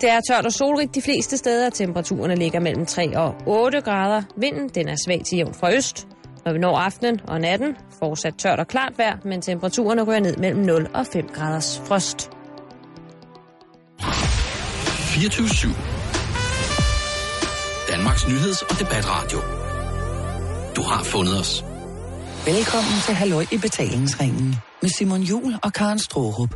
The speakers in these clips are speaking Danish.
Det er tørt og solrigt de fleste steder. Temperaturerne ligger mellem 3 og 8 grader. Vinden den er svag til jævn fra øst. Når vi når aftenen og natten, fortsat tørt og klart vejr, men temperaturerne ryger ned mellem 0 og 5 graders frost. 24 Danmarks nyheds- og debatradio. Du har fundet os. Velkommen til Halløj i betalingsringen med Simon Jul og Karen Strohrup.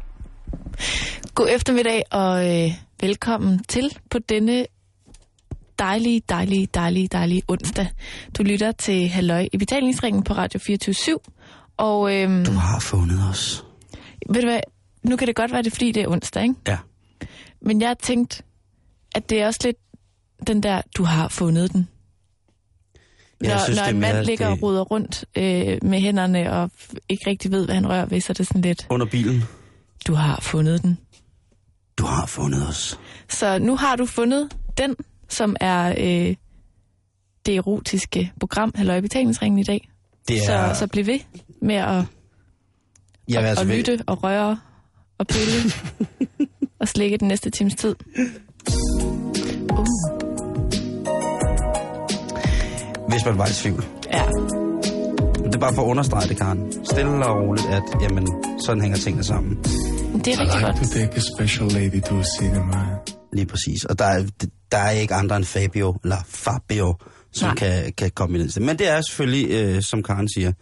God eftermiddag og øh, velkommen til på denne dejlige, dejlige, dejlige, dejlige onsdag. Du lytter til Halløj i betalingsringen på Radio 24 og øhm, Du har fundet os. ved du hvad, nu kan det godt være det, er, fordi det er onsdag, ikke? Ja. Men jeg har tænkt, at det er også lidt den der, du har fundet den. Ja, jeg når, synes, når en mand ligger det- og ruder rundt øh, med hænderne og ikke rigtig ved, hvad han rører ved, så er det sådan lidt, Under bilen. du har fundet den. Du har fundet os. Så nu har du fundet den, som er øh, det erotiske program, Halløj betalingsringen i dag. Det Så, så bliv ved med at, vil at, altså at ved- lytte og røre og pille og slikke den næste times tid. Uh, hvis man var i tvivl. ja. Det er bare for at understrege det, Karen. Stille og roligt, at jamen, sådan hænger tingene sammen. Det er I rigtig like godt. to take a special lady to a cinema. Lige præcis. Og der er, der er ikke andre end Fabio, eller Fabio, som Nej. kan, kan komme i den. Men det er selvfølgelig, øh, som Karen siger,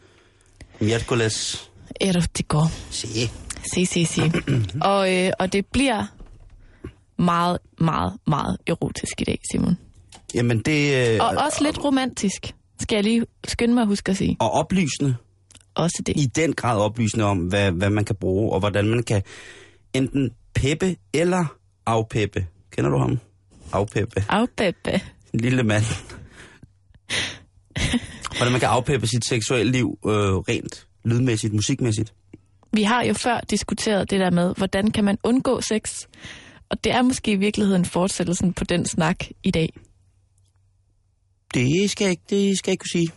det går. Se. Se, se, se. og, øh, og det bliver meget, meget, meget erotisk i dag, Simon. Jamen det... Øh, Og også lidt romantisk, skal jeg lige skynde mig at huske at sige. og oplysende. Også det. i den grad oplysende om, hvad, hvad man kan bruge, og hvordan man kan enten peppe eller afpeppe. Kender du ham? Afpeppe. Afpeppe. En lille mand. hvordan man kan afpeppe sit seksuelle liv øh, rent lydmæssigt, musikmæssigt. Vi har jo før diskuteret det der med, hvordan kan man undgå sex? Og det er måske i virkeligheden fortsættelsen på den snak i dag. Det skal jeg ikke, det skal jeg ikke kunne sige.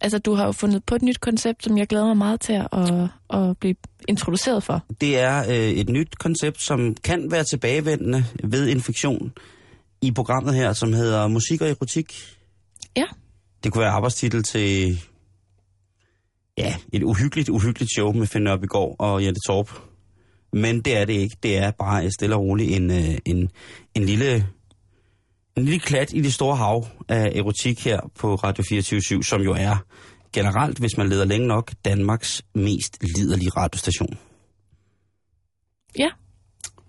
Altså, du har jo fundet på et nyt koncept, som jeg glæder mig meget til at, at blive introduceret for. Det er øh, et nyt koncept, som kan være tilbagevendende ved infektion i programmet her, som hedder Musik og Erotik. Ja. Det kunne være arbejdstitel til ja, et uhyggeligt, uhyggeligt show med Finn Nørbegaard og Jette Torp. Men det er det ikke. Det er bare stille og roligt en, øh, en, en lille en lille klat i det store hav af erotik her på Radio 24 som jo er generelt, hvis man leder længe nok, Danmarks mest liderlige radiostation. Ja,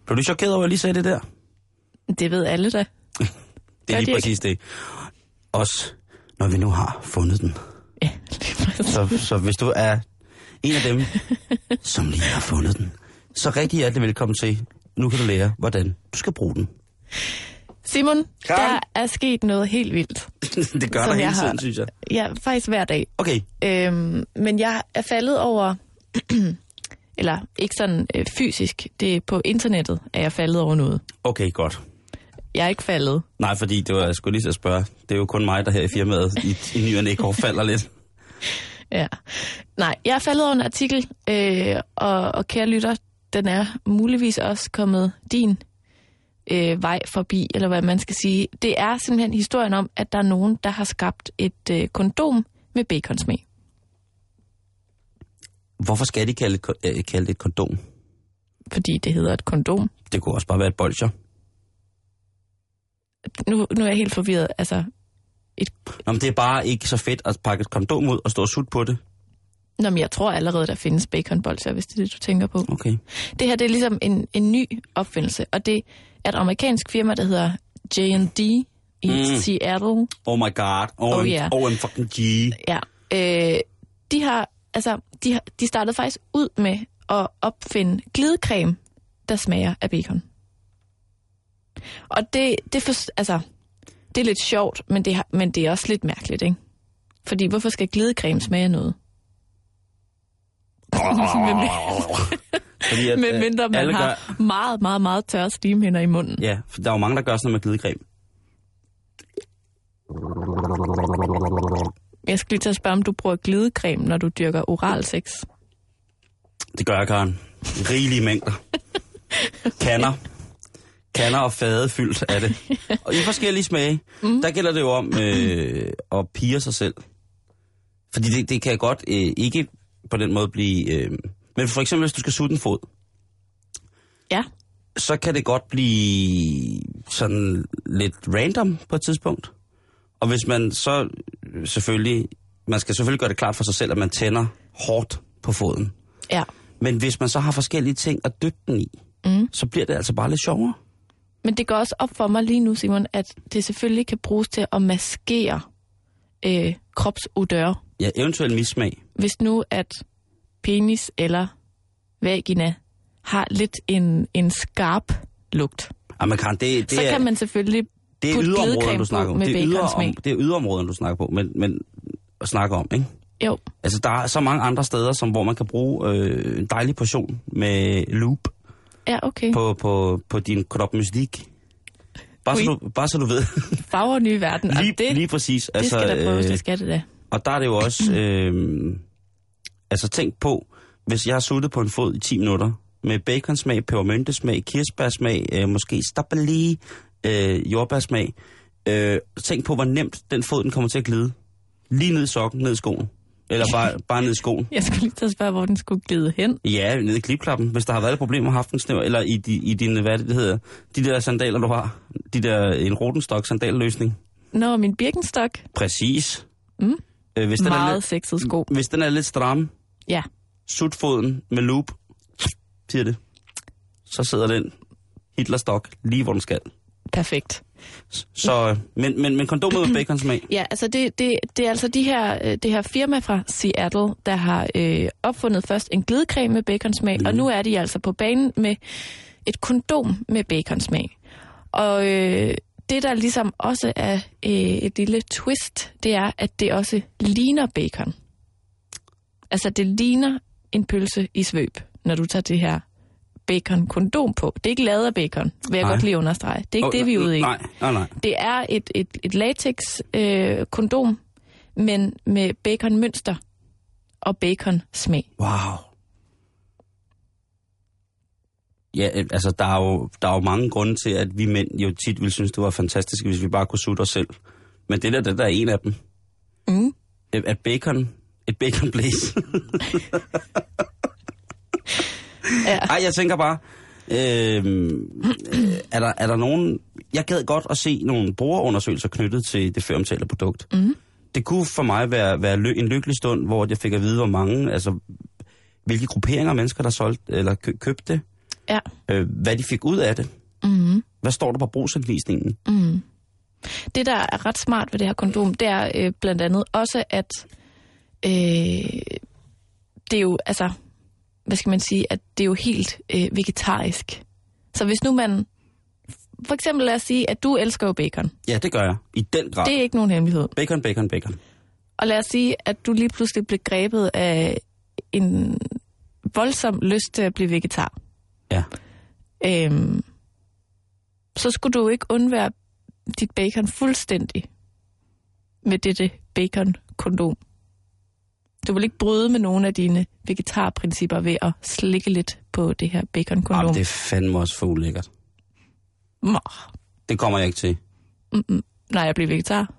Blev du chokeret over, at jeg lige sagde det der? det ved alle da. Det er Gør lige de præcis det. Også når vi nu har fundet den. Ja, lige præcis. Så, så hvis du er en af dem, som lige har fundet den, så rigtig hjertelig velkommen til. Nu kan du lære, hvordan du skal bruge den. Simon, Karen? der er sket noget helt vildt. det gør der hele jeg har- tiden, synes jeg. Ja, faktisk hver dag. Okay, Øhm, men jeg er faldet over, eller ikke sådan øh, fysisk, det er på internettet, er jeg faldet over noget. okay, godt. Jeg er ikke faldet. Nej, fordi det var, jeg skulle lige at spørge. Det er jo kun mig, der her i firmaet i, i ny og næ falder lidt. Ja. Nej, jeg er faldet over en artikel, øh, og, og kære lytter, den er muligvis også kommet din øh, vej forbi, eller hvad man skal sige. Det er simpelthen historien om, at der er nogen, der har skabt et øh, kondom med baconsmag. Hvorfor skal de kalde, øh, kalde det et kondom? Fordi det hedder et kondom. Det kunne også bare være et bolcher. Nu, nu er jeg helt forvirret. Altså, et, Nå, men det er bare ikke så fedt at pakke et kondom ud og stå og sutte på det. Nå, men jeg tror allerede, der findes baconbolser, hvis det er det, du tænker på. Okay. Det her det er ligesom en, en ny opfindelse, og det er et amerikansk firma, der hedder J&D i Mm. Seattle. Oh my god. Oh, Oh, yeah. oh fucking G. Ja. Øh, de har, altså, de, har, de startede faktisk ud med at opfinde glidecreme, der smager af bacon. Og det, det, for, altså, det er lidt sjovt, men det, har, men det er også lidt mærkeligt, ikke? Fordi hvorfor skal glidecreme smage noget? Fordi at, Med øh, mindre man alle har Gør, meget, meget, meget tørre slimhinder i munden. ja, for der er jo mange, der gør sådan noget med glidecreme. Jeg skulle lige til at spørge, om du bruger glidecreme, når du dyrker oralsex. Det gør jeg, Karen. Rigelige mængder. Kander. kander og fade fyldt af det. Og i forskellige smage, mm. der gælder det jo om øh, at pige sig selv. Fordi det, det kan godt øh, ikke på den måde blive... Øh, men for eksempel, hvis du skal sutte en fod, Ja. så kan det godt blive sådan lidt random på et tidspunkt. Og hvis man så øh, selvfølgelig... Man skal selvfølgelig gøre det klart for sig selv, at man tænder hårdt på foden. Ja. Men hvis man så har forskellige ting at dyppe den i, Mm. så bliver det altså bare lidt sjovere. Men det går også op for mig lige nu, Simon, at det selvfølgelig kan bruges til at maskere øh, kropsodør. Ja, eventuelt missmag. Hvis nu, at penis eller vagina har lidt en, en skarp lugt, Jamen, Karen, det, det så er, kan man selvfølgelig det er yderområderne, du snakker om. Det er, yder, baconsmag. om, det er yderområderne, du snakker på, men, men snakker om, ikke? Jo, Altså, der er så mange andre steder, som, hvor man kan bruge øh, en dejlig portion med loop ja, okay. på, på, på din krop mystik. Bare, så du, bare så du ved. Farver nye verden. lige, Lige, det, lige præcis. det skal der prøves, øh, det skal det da. Og der er det jo også... Øh, altså tænk på, hvis jeg har suttet på en fod i 10 minutter, med baconsmag, pebermyntesmag, kirsebærsmag, øh, måske stabali, øh, jordbærsmag. Øh, tænk på, hvor nemt den fod den kommer til at glide. Lige ned i sokken, ned i skoen. Eller bare, bare ned i skoen. Jeg skulle lige til at spørge, hvor den skulle glide hen. Ja, ned i klipklappen, hvis der har været et problem med haft en snæver, eller i, de, i dine, hvad er det, hedder, de der sandaler, du har. De der, en Rotenstok sandalløsning. Nå, min Birkenstock. Præcis. Mm. Øh, hvis, den er Meget lidt, sexet sko. hvis den er lidt stram, Ja, sut foden med loop, siger det. Så sidder den Hitlerstok lige, hvor den skal. perfekt. Så, men, men, men kondomet med baconsmag, Ja, altså det, det, det er altså de her, øh, det her firma fra Seattle, der har øh, opfundet først en glidecreme med baconsmag, mm. og nu er de altså på banen med et kondom med baconsmag. Og øh, det, der ligesom også er øh, et lille twist, det er, at det også ligner bacon. Altså det ligner en pølse i svøb, når du tager det her bacon-kondom på. Det er ikke lavet af bacon, vil jeg Nej. godt lige understrege. Det er ikke Åh, det, vi er ude i. Nej, nej, nej. Det er et, et, et latex-kondom, øh, kondom, men med baconmønster og bacon-smag. Wow. Ja, øh, altså der er, jo, der er jo mange grunde til, at vi mænd jo tit ville synes, det var fantastisk, hvis vi bare kunne sutte os selv. Men det der, det der er en af dem. Mm. Øh, At bacon, et bacon blaze. Ja. Ej, jeg tænker bare, øh, øh, er, der, er der nogen... Jeg gad godt at se nogle brugerundersøgelser knyttet til det føromtalte produkt. Mm. Det kunne for mig være, være ly- en lykkelig stund, hvor jeg fik at vide, hvor mange, altså hvilke grupperinger af mennesker, der solgte eller kø- købte det, Ja. øh, hvad de fik ud af det. Mm. Hvad står der på brugsanvisningen? Mm. Det, der er ret smart ved det her kondom, det er øh, blandt andet også, at øh, det er jo, altså, hvad skal man sige, at det er jo helt øh, vegetarisk. Så hvis nu man, for eksempel lad os sige, at du elsker jo bacon. Ja, det gør jeg. I den grad. Det er ikke nogen hemmelighed. Bacon, bacon, bacon. Og lad os sige, at du lige pludselig blev grebet af en voldsom lyst til at blive vegetar. Ja. Øhm, så skulle du ikke undvære dit bacon fuldstændig med dette bacon-kondom. Du vil ikke bryde med nogle af dine vegetarprincipper ved at slikke lidt på det her bacon-kondom. Jamen, det er fandme også for ulækkert. Må. Det kommer jeg ikke til. Mm-mm. Nej, jeg bliver vegetar.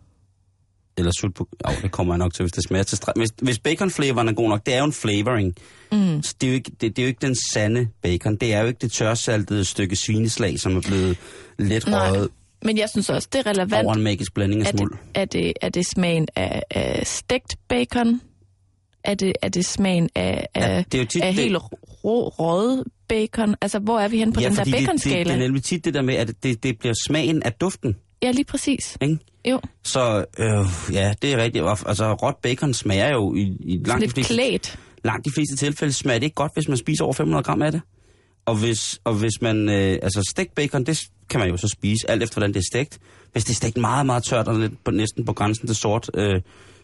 Eller sut på... Oh, det kommer jeg nok til, hvis det smager til streg. Hvis, hvis bacon-flavoren er god nok, det er jo en flavoring. Mm. Så det er, jo ikke, det, det er jo ikke den sande bacon. Det er jo ikke det tørsaltede stykke svineslag, som er blevet let røget Men jeg synes også, det er relevant, over en magisk blanding af det, smuld. er, det, er det smagen af, af stegt bacon? Er det, er det smagen af, af, Ja, det er jo tit af det- helt rå, røget bacon? Altså, hvor er vi henne på den der fordi det, det, baconskala? det er nemlig tit det der med, at det, det bliver smagen af duften. Ja, lige præcis. Ikke? Jo, Så øh, ja, det er rigtigt. Altså, råt bacon smager jo i, i langt, de lidt fleste, klædt. langt de fleste tilfælde, smager det ikke godt, hvis man spiser over 500 gram af det. Og hvis, og hvis man, øh, altså stegt bacon, det kan man jo så spise, alt efter hvordan det er stegt. Hvis det er stegt meget, meget tørt og lidt på, næsten på grænsen til sort, øh,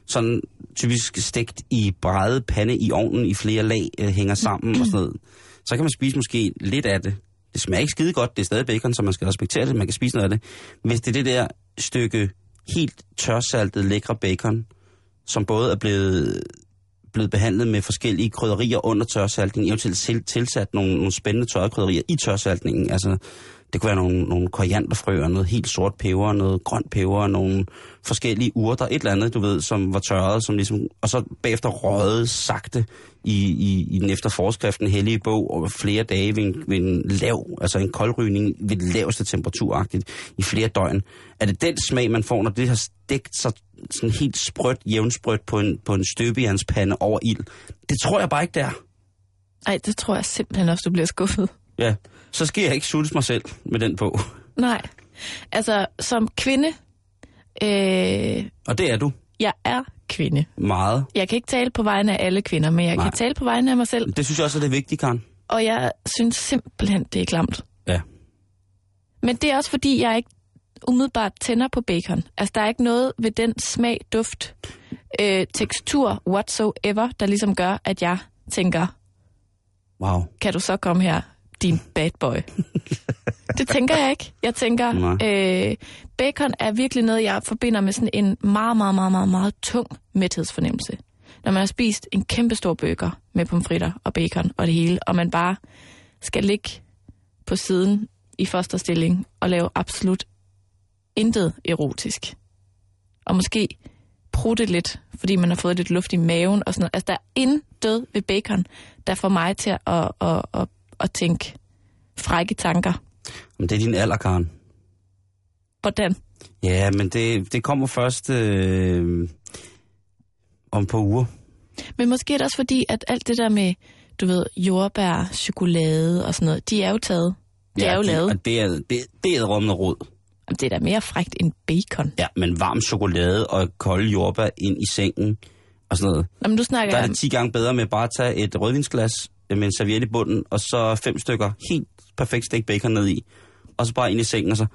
sådan typisk stegt i brede pande i ovnen i flere lag, øh, hænger sammen og sådan noget, så kan man spise måske lidt af det. Det smager ikke skide godt, det er stadig bacon, så man skal respektere det, man kan spise noget af det. Hvis det er det der stykke helt tørsaltet, lækre bacon, som både er blevet, blevet behandlet med forskellige krydderier under tørsaltningen, eventuelt tilsat nogle, nogle spændende tørre krydderier i tørsaltningen, altså det kunne være nogle, nogle korianderfrøer, noget helt sort peber, noget grønt peber, nogle forskellige urter, et eller andet, du ved, som var tørret, som ligesom, og så bagefter røget sagte i, i, i den efter forskriften hellige bog over flere dage ved en, ved en lav, altså en koldrygning ved det laveste temperaturagtigt i flere døgn. Er det den smag, man får, når det har stegt sig sådan helt sprødt, jævnsprødt på en, på en støbejernspande over ild? Det tror jeg bare ikke, det er. Ej, det tror jeg simpelthen også, du bliver skuffet. Ja, så skal jeg ikke sulte mig selv med den på. Nej. Altså, som kvinde... Øh, Og det er du jeg er kvinde. meget. Jeg kan ikke tale på vegne af alle kvinder, men jeg Nej. kan tale på vegne af mig selv. Det synes jeg også, at det er vigtigt, Karen. Og jeg synes simpelthen, det er klamt. Ja. Men det er også fordi, jeg ikke umiddelbart tænder på bacon. Altså, der er ikke noget ved den smag, duft, øh, tekstur, whatsoever, der ligesom gør, at jeg tænker, Wow. kan du så komme her, din bad boy? det tænker jeg ikke. Jeg tænker, Nej. øh, bacon er virkelig noget, jeg forbinder med sådan en meget, meget, meget, meget, meget tung mæthedsfornemmelse. Når man har spist en kæmpe stor burger med pomfritter og bacon og det hele, og man bare skal ligge på siden i fosterstilling og lave absolut intet erotisk. Og måske prutte lidt, fordi man har fået lidt luft i maven og sådan noget. Altså, der er intet ved bacon, der får mig til at, at, at, at, at tænke frække tanker. Men det er din alder, Karen. Hvordan? Ja, men det, det kommer først øh, om på uger. Men måske er det også fordi, at alt det der med, du ved, jordbær, chokolade og sådan noget, de er jo taget. De ja, er jo det, lavet. Det er, det, det er rummende råd. Det er da mere frægt end bacon. Ja, men varm chokolade og kolde jordbær ind i sengen og sådan noget. Nå, men du snakker Der er det 10 gange bedre med bare at tage et rødvinsglas med en serviet i bunden, og så fem stykker helt perfekt stegt bacon ned i. Og så bare ind i sengen, og så...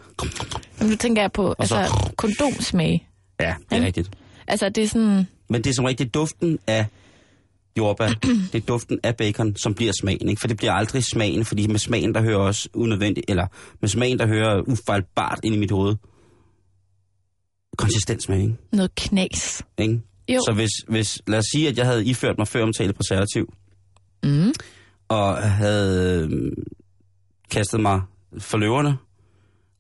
nu tænker jeg på så- altså, kondomsmag. Ja, det er Ja. rigtigt. Altså, det er sådan... Men det er som rigtig duften af jordbær. det er duften af bacon, som bliver smagen. Ikke? For det bliver aldrig smagen, fordi med smagen, der hører også unødvendigt, eller med smagen, der hører ufejlbart ind i mit hoved. Konsistensmag, ikke? noget knas. ikke? Jo. Så hvis, hvis, lad os sige, at jeg havde iført mig før omtale præservativ, Mm. og havde øh, kastet mig for løverne,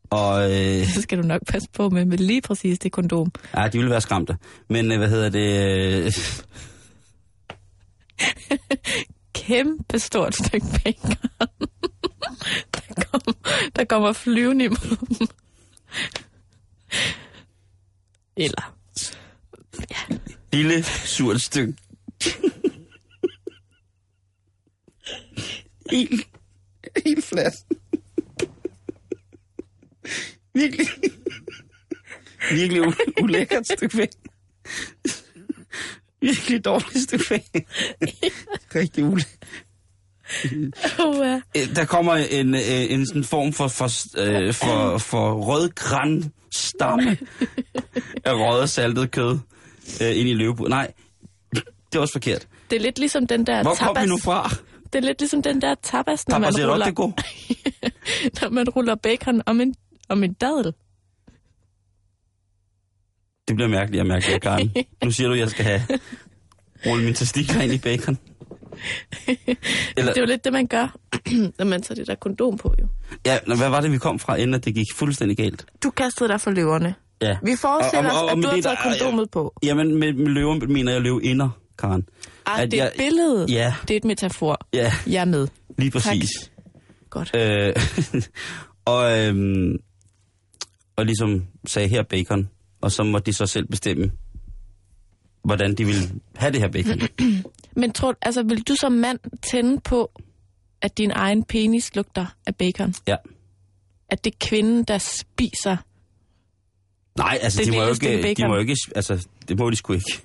og øh, Så skal du nok passe på med, med lige præcis det kondom. ja, de ville være skræmte. Men øh, hvad hedder det? Øh, Kæmpe stort stykke bacon. der, kommer, der kommer flyvende imod dem. Eller... lille, surt stykke. Helt, helt flat. Virkelig, virkelig u- ulækkert stykke væg. Virkelig dårligt stykke væg. Rigtig ulækkert. Oh, ja. Øh, Der kommer en, øh, en sådan form for, for, øh, for, for rødgran stamme af røget saltet kød øh, ind i løvebu. Nej, det er også forkert. Det er lidt ligesom den der Hvor tapas. kom vi nu fra? Det er lidt ligesom den der tapas, når, Tapas man er ruller, det god. når man ruller bacon om en, om en dadel. Det bliver mærkeligt og mærkeligt, Karen. Nu siger du, at jeg skal have rulle mine testikler ind i bacon. Eller, Det er jo lidt det, man gør, når man tager det der kondom på, jo. ja, nå, hvad var det, vi kom fra, inden at det gik fuldstændig galt? Du kastede dig for løverne. Ja. Vi forestiller Og- og- og os, at du har det taget der- kondomet på. Jamen, med, med løver mener jeg løvinder, Karen. Ah, At det er jeg- et billede. Ja, Det er et metafor. ja, Jeg er med. lige præcis. Godt. Øh, og, øhm, og ligesom sagde her bacon, og så må de så selv bestemme, hvordan de vil have det her bacon. Men tror, altså, vil du som mand tænde på, at din egen penis lugter af bacon? Ja. At det er kvinden, der spiser? Nej, altså, Det de må, jo ikke, de må jo ikke, altså, det må de sgu ikke.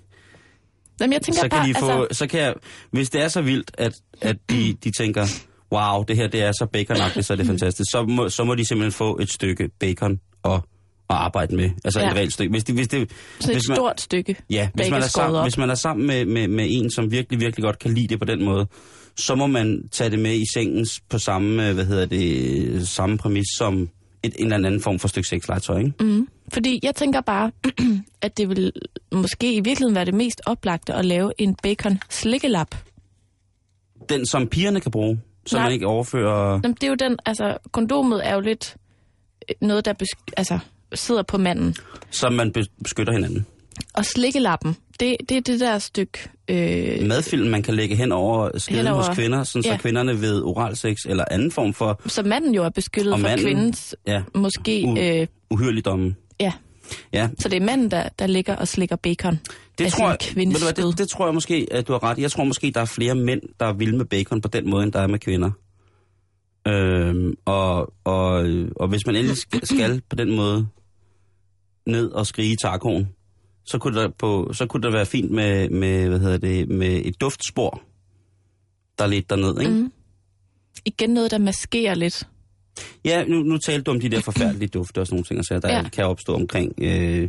Jamen, jeg tænker Så kan bare, de få, altså, så kan jeg, hvis det er så vildt, at, at de, de tænker, wow, det her det er så baconagtigt, så er det fantastisk, så må, så må de simpelthen få et stykke bacon og, og arbejde med. Altså Ja. et reelt stykke. Hvis, de, hvis, det, et hvis man, stort stykke Ja, hvis man, er sammen, op. hvis man er sammen med, med, med en, som virkelig, virkelig godt kan lide det på den måde, så må man tage det med i sengen på samme, hvad hedder det, samme præmis som et, en eller anden form for stykke sexlegetøj, ikke? Mm. Fordi jeg tænker bare, at det vil måske i virkeligheden være det mest oplagte at lave en bacon slikkelap. Den, som pigerne kan bruge, så Nej. man ikke overfører... Jamen, det er jo den, altså, kondomet er jo lidt øh, noget, der besk- altså, sidder på manden. Så man bes- beskytter hinanden. Og slikkelappen, det, det er det der stykke... Øh, Madfilm, man kan lægge hen over skeden Hen over- hos kvinder, sådan så Ja. kvinderne ved oralsex eller anden form for så manden jo er beskyttet Og for manden- kvindens, ja, måske... U- Øh, uhyrligdomme. ja, Ja, så det er manden, der, der ligger og slikker bacon. det tror, jeg, ved du hvad, det, det tror jeg måske, at du har ret. Jeg tror måske, der er flere mænd, der er vilde med bacon på den måde, end der er med kvinder. Øhm, og, og, og hvis man endelig skal, på den måde ned og skrige i tacoen, så kunne der, på, så kunne det være fint med, med, hvad hedder det, med et duftspor, der lidt derned, ikke? Mm. Igen noget, der maskerer lidt. Ja, nu, nu talte du om de der forfærdelige dufte og sådan nogle ting, så der Ja. kan opstå omkring øh,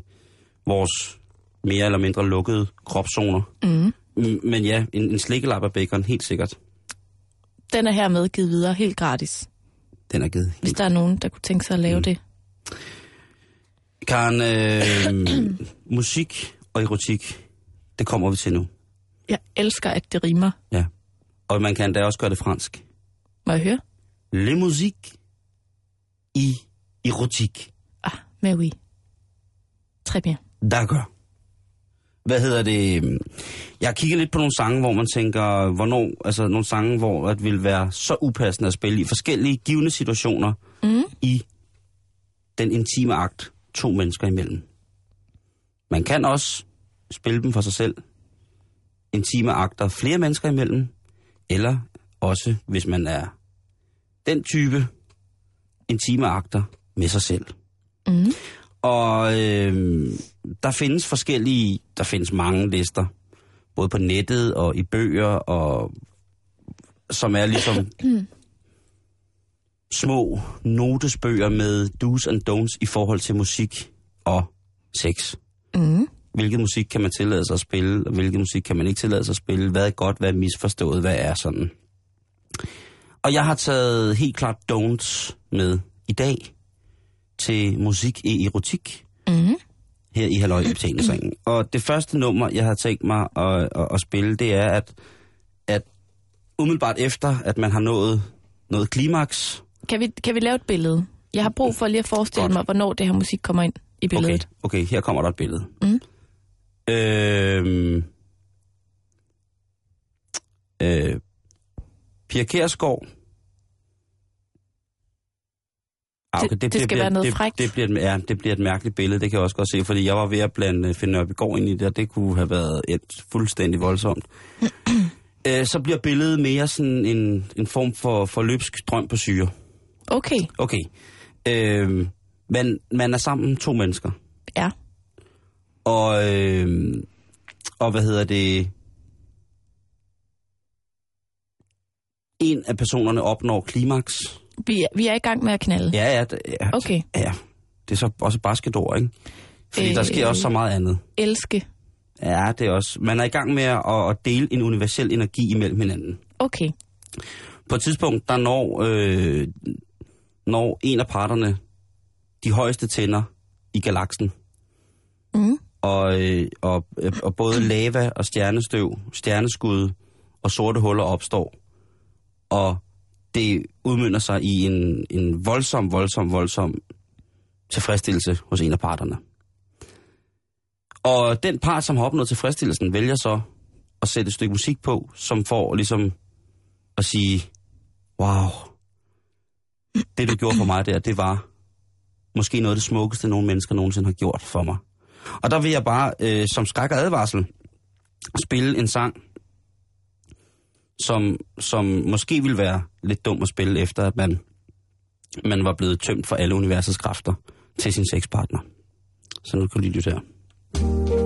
vores mere eller mindre lukkede kropszoner. Mm. Men ja, en, en slikkelap af bacon, helt sikkert. Den er hermed givet videre helt gratis, Den er givet. hvis der er nogen, der kunne tænke sig at lave mm. det. Karen, øh, musik og erotik, det kommer vi til nu. Jeg elsker, at det rimer. Ja. Og man kan da også gøre det fransk. Må jeg høre? Le musique i erotik. Ah, mais oui. Très bien. D'accord. Hvad hedder det? Jeg har kigget lidt på nogle sange, hvor man tænker, hvornår, altså nogle sange, hvor det vil være så upassende at spille i forskellige givende situationer Mm. i den intime akt to mennesker imellem. Man kan også spille dem for sig selv. Intime akter flere mennesker imellem, eller også, hvis man er den type, intime akter med sig selv. Mm. Og øh, der findes forskellige, der findes mange lister, både på nettet og i bøger, og som er ligesom små notesbøger med do's and don'ts i forhold til musik og sex. Mm. Hvilket musik kan man tillade sig at spille, og hvilket musik kan man ikke tillade sig at spille? Hvad er godt, hvad er misforstået, hvad er sådan? Og jeg har taget helt klart don'ts med i dag til musik i erotik Mm. her i Halløj i. Og det første nummer, jeg har tænkt mig at, at, at spille, det er, at, at umiddelbart efter, at man har nået noget klimaks, Kan, vi, kan vi lave et billede? Jeg har brug for lige at forestille Godt. mig, hvornår det her musik kommer ind i okay, billedet. okay, her kommer der et billede. Mm. Øhm, øh, Pia Kjærsgaard. Ah, Det- det skal være noget det, frækt. Det bliver, et- ja, det bliver et mærkeligt billede, det kan jeg også godt se, fordi jeg var ved at blande Finn Nørbegaard ind i det, og det kunne have været et fuldstændig voldsomt. øh, så bliver billedet mere sådan en, en form for, for løbsk drøm på syre. Okay, Okay. Øh, men man er sammen to mennesker. ja. Og, øh, og hvad hedder det? En af personerne opnår klimaks. Vi er, vi er i gang med at knalde. Ja, ja, det- ja, Okay. ja. Det er så også basketord, ikke? Fordi øh, der Øh. sker også så meget andet. Elske. Ja, det er også. Man er i gang med at, at dele en universel energi imellem hinanden. Okay. På et tidspunkt, der når, øh, når en af parterne de højeste tænder i galaksen. Mm. og, øh, og, øh, og både lava og stjernestøv, stjerneskud og sorte huller opstår. Og det udmynder sig i en, en voldsom, voldsom, voldsom tilfredsstillelse hos en af parterne. Og den part, som har opnået tilfredsstillelsen, vælger så at sætte et stykke musik på, som får ligesom at sige, wow, det du gjorde for mig der, det var måske noget af det smukkeste, nogen mennesker nogensinde har gjort for mig. Og der vil jeg bare, øh, som skræk og advarsel, spille en sang, som, som måske ville være lidt dum at spille, efter at man, man var blevet tømt for alle universets kræfter til sin sexpartner. Så nu kan du lige lytte her.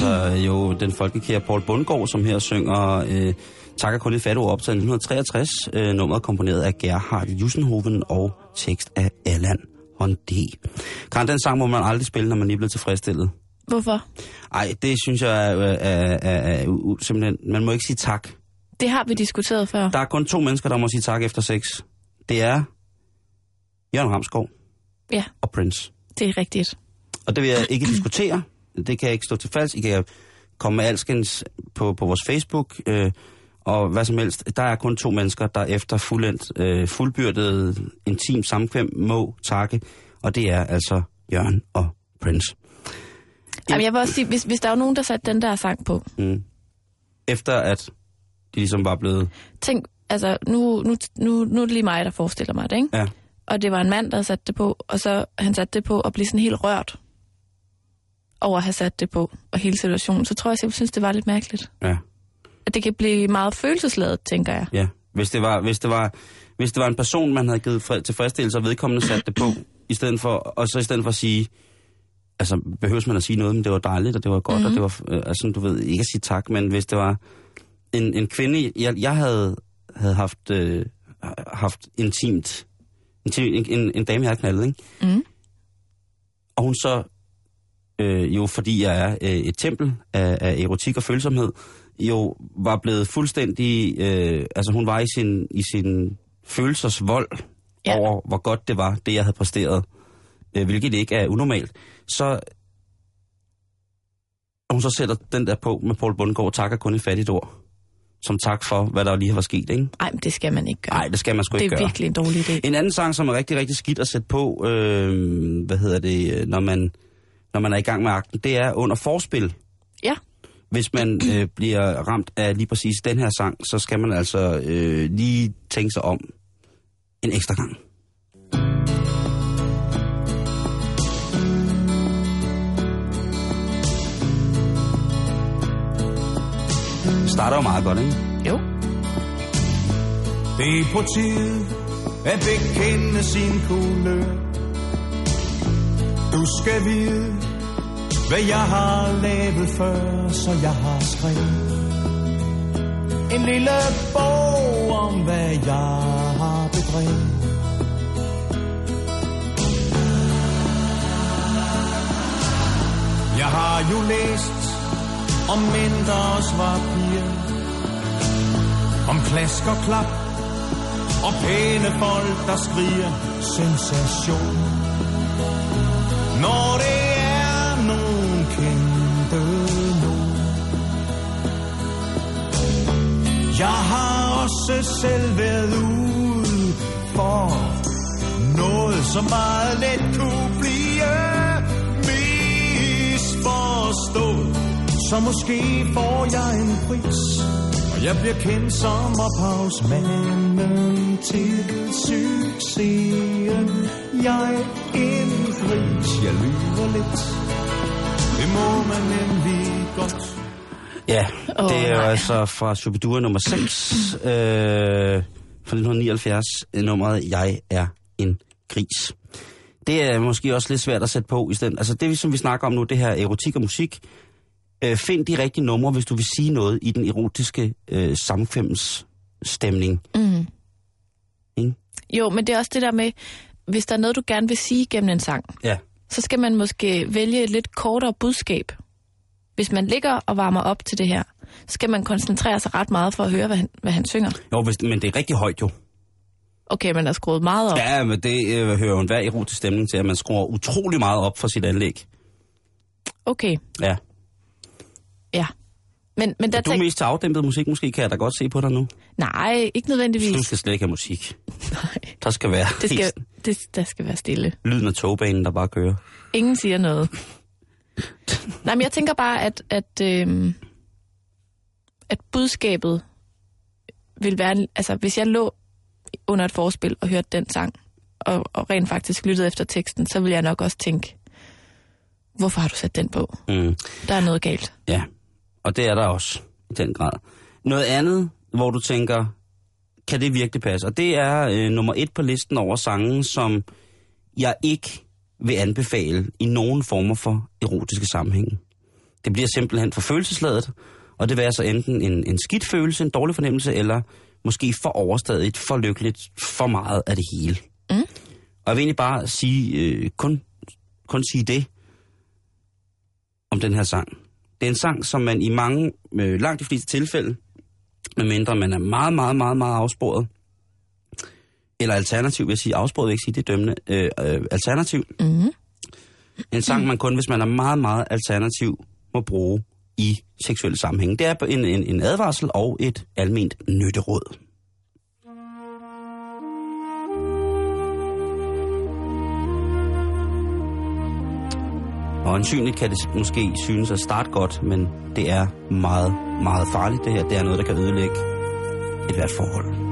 Altså jo den folkekære Paul Bundgaard, som her synger øh, Takker kun et fattigt ord optaget i 1963. Øh, nummeret komponeret af Gerhard Jussenhoven og tekst af Allan Håndé. Karen, den sang må man aldrig spille, når man lige er blevet tilfredsstillet. Hvorfor? Ej, det synes jeg er, er, er, er, simpelthen... Man må ikke sige tak. Det har vi diskuteret før. Der er kun to mennesker, der må sige tak efter sex. Det er Jørgen Ramskov Ja, og Prince. det er rigtigt. Og det vil jeg ikke diskutere. Det kan jeg ikke stå til falsk. I kan komme med alskens på, på vores Facebook, øh, og hvad som helst. Der er kun to mennesker, der efter fuldendt, øh, fuldbyrdet, intim samkvem må takke, og det er altså Jørgen og Prince. Jamen, jeg vil også sige, hvis, hvis der er nogen, der satte den der sang på, Mm. Efter at de ligesom var blevet... tænk, altså, nu, nu, nu, nu er det lige mig, der forestiller mig det, ikke? Ja, Og det var en mand, der satte det på, og så han satte det på og blev sådan helt rørt over at have sat det på, og hele situationen. Så tror jeg, jeg synes, det var lidt mærkeligt. ja, At det kan blive meget følelsesladet, tænker jeg. ja. Hvis det var, hvis det var, hvis det var en person, man havde givet fred, tilfredsstillelse, og vedkommende satte det på, i stedet for, og så i stedet for at sige, altså behøves man at sige noget, men det var dejligt, og det var godt, mm-hmm. og det var, øh, altså du ved, ikke at sige tak, men hvis det var en, en kvinde, jeg, jeg havde, havde haft, øh, haft intimt, intim, en, en, en dame, jeg havde knaldet, ikke? Mm. Og hun så, øh, jo fordi jeg er øh, et tempel af, af erotik og følsomhed, jo var blevet fuldstændig, øh, altså hun var i sin, i sin følelsesvold Ja. ja. over, hvor godt det var, det jeg havde præsteret, øh, hvilket ikke er unormalt. Så og hun så sætter den der på med Paul Bundgaard, takker kun et fattigt ord. Som tak for, hvad der lige var sket, ikke? Ej, men det skal man ikke gøre. Nej, det skal man sgu det ikke er gøre. virkelig en dårlig idé. En anden sang, som er rigtig, rigtig skidt at sætte på, øh, hvad hedder det, når man, når man er i gang med akten, det er under forspil. Ja, Hvis man øh, bliver ramt af lige præcis den her sang, så skal man altså øh, lige tænke sig om en ekstra gang. Det starter jo meget godt, ikke? jo. Det er på tide at bekende sin kulør. Du skal vide, hvad jeg har lavet før, så jeg har skrevet en lille bog om, hvad jeg har bedrevet. Jeg har jo læst om mindre og også. Om klask og klap og pæne folk, der skriger sensation. Når det Jeg har også selv været ude for noget, som meget let kunne blive misforstået. Så måske får jeg en pris, og jeg bliver kendt som ophavsmanden til succesen. Jeg er en gris, jeg lyver lidt. Det må man nemlig godt. Ja, oh, det er jo altså fra Shubidua nummer 6 øh, fra 1979, øh, nummeret Jeg er en gris. Det er måske også lidt svært at sætte på i stedet. Altså det, som vi snakker om nu, det her erotik og musik. Øh, find de rigtige numre, hvis du vil sige noget i den erotiske øh, samkvemsstemning. Mm. Ikke? Jo, men det er også det der med, hvis der er noget, du gerne vil sige gennem en sang, Ja, så skal man måske vælge et lidt kortere budskab. Hvis man ligger og varmer op til det her, så skal man koncentrere sig ret meget for at høre, hvad han, hvad han synger. jo, hvis, men det er rigtig højt jo. Okay, man har skruet meget op. Ja, men det øh, hører jo enhver erotisk stemning til, at man skruer utrolig meget op for sit anlæg. Okay, Ja. ja. Men, men der Er du tænk... mest til afdæmpet musik, måske kan jeg da godt se på dig nu. Nej, ikke nødvendigvis. Du skal slet ikke have musik. Nej, Der skal være det skal, det, der skal være stille. lyden af togbanen, der bare kører. Ingen siger noget. Nej, men jeg tænker bare, at, at, øhm, at budskabet vil være... Altså, hvis jeg lå under et forspil og hørte den sang, og, og rent faktisk lyttede efter teksten, så vil jeg nok også tænke, hvorfor har du sat den på? Mm. Der er noget galt. Ja, og det er der også i den grad. Noget andet, hvor du tænker, kan det virkelig passe? Og det er øh, nummer et på listen over sange, som jeg ikke vil anbefale i nogen former for erotiske sammenhænge. Det bliver simpelthen for følelsesladet, og det vil altså enten en, en skidt følelse, en dårlig fornemmelse, eller måske for overstadigt, for lykkeligt, for meget af det hele. Mm. Og jeg vil egentlig bare sige, øh, kun, kun sige det om den her sang. Det er en sang, som man i mange, øh, langt de fleste tilfælde, medmindre man er meget, meget, meget, meget afsporet, eller alternativ, vil jeg sige, afsporet vil jeg ikke sige, det er dømmende, øh, øh, alternativ. Mm. En sang, man kun, hvis man er meget, meget alternativ, må bruge i seksuelle sammenhæng. Det er en, en, en advarsel og et alment nytteråd. Og ansynligt kan det måske synes at starte godt, men det er meget, meget farligt det her. Det er noget, der kan ødelægge et hvert forhold.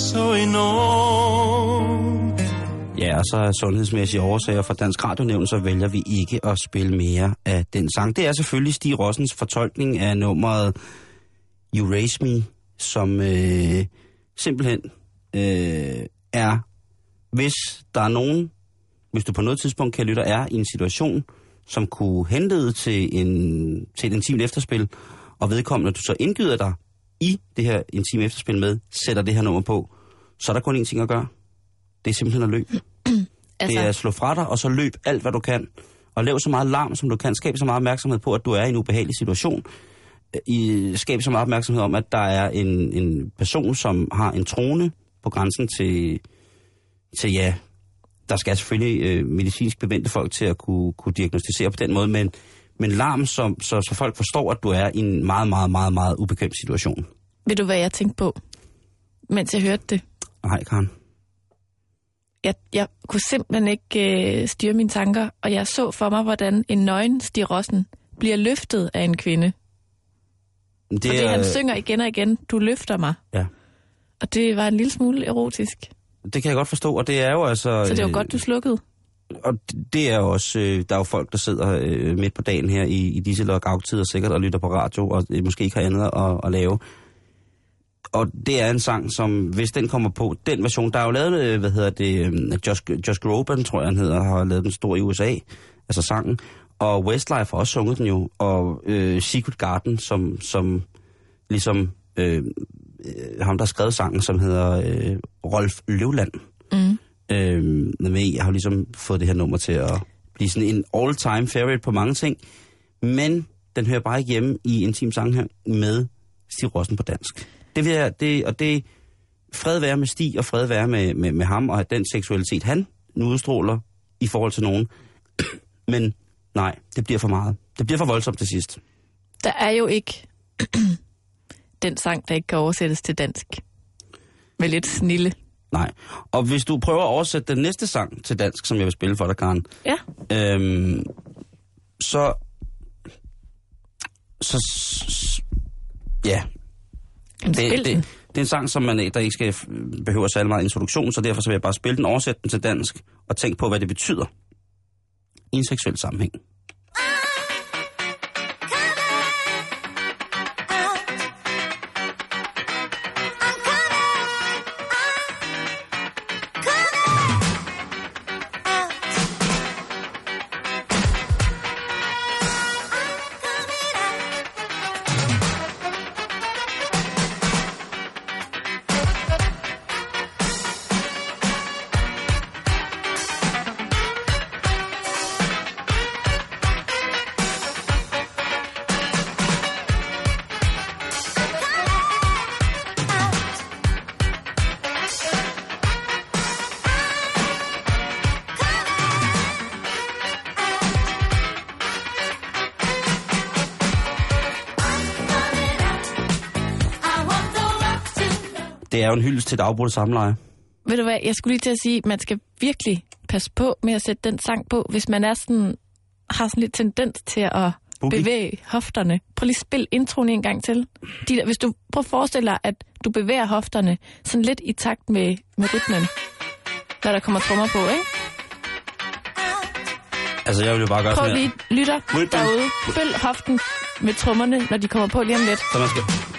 Så enormt. Ja, og så af sundhedsmæssige årsager fra Dansk Radionævn, så vælger vi ikke at spille mere af den sang. Det er selvfølgelig Stig Rossens fortolkning af nummeret You Raise Me, som øh, simpelthen øh, er, hvis der er nogen, hvis du på noget tidspunkt kan lytte, er i en situation, som kunne henlede til, en, til et intimt efterspil, og vedkommende, du så indgyder dig i det her intime efterspil med, sætter det her nummer på, så er der kun én ting at gøre. Det er simpelthen at løbe. Altså... Det er at slå fra dig, og så løb alt, hvad du kan. Og lav så meget larm, som du kan. Skab så meget opmærksomhed på, at du er i en ubehagelig situation. I, skab så meget opmærksomhed om, at der er en, en person, som har en trone på grænsen til, til ja, der skal selvfølgelig øh, medicinsk bevendte folk til at kunne, kunne diagnostisere på den måde, men, men larm, som, så, så folk forstår, at du er i en meget, meget, meget, meget ubekvem situation. Ved du, hvad jeg tænkte på, mens jeg hørte det? Nej, Karen. Jeg, jeg kunne simpelthen ikke øh, styre mine tanker, og jeg så for mig, hvordan en nøgen Stig Rossen bliver løftet af en kvinde. Det Fordi han synger igen og igen, du løfter mig. Ja. Og det var en lille smule erotisk. Det kan jeg godt forstå, og det er jo altså... Så det var øh, godt, du slukkede. Og det er også, øh, der er jo folk, der sidder øh, midt på dagen her i, i disse lockout-tider sikkert og lytter på radio, og øh, måske ikke har andet at, at lave. Og det er en sang, som hvis den kommer på, den version, der er jo lavet, øh, hvad hedder det, øh, Josh, Josh Groban, tror jeg han hedder, har lavet den stor i USA, altså sangen. Og Westlife har også sunget den jo, og øh, Secret Garden, som, som ligesom øh, øh ham, der har skrevet sangen, som hedder øh, Rolf Løvland. Mm. Øh, med, jeg har jo ligesom fået det her nummer til at blive sådan en all-time favorite på mange ting. Men den hører bare ikke hjemme i en team sang her med Stig Rossen på dansk. Det vil jeg, det, og det fred være med Stig, og fred være med, med, med ham, og den seksualitet, han nu udstråler i forhold til nogen. Men nej, det bliver for meget. Det bliver for voldsomt til sidst. Der er jo ikke den sang, der ikke kan oversættes til dansk. Med lidt snille. Nej. Og hvis du prøver at oversætte den næste sang til dansk, som jeg vil spille for dig, Karen, Ja. øhm, så, så, ja, Jamen, det, det, det er en sang, som man, der ikke skal behøve særlig meget introduktion, så derfor så vil jeg bare spille den, oversætte den til dansk, og tænke på, hvad det betyder i en seksuel sammenhæng. Det er jo en hyldest til et afbrudt samleje. Ved du hvad, jeg skulle lige til at sige, at man skal virkelig passe på med at sætte den sang på, hvis man er sådan, har sådan lidt tendens til at Boogie. bevæge hofterne. Prøv lige at spil introen en gang til. De der, hvis du prøv at forestille dig, at du bevæger hofterne sådan lidt i takt med, med rytmen, når der kommer trommer på, ikke? Altså, jeg vil jo bare gøre Prøv sådan lige, lytter derude, følg hoften med trommerne, når de kommer på lige om lidt. Så man skal...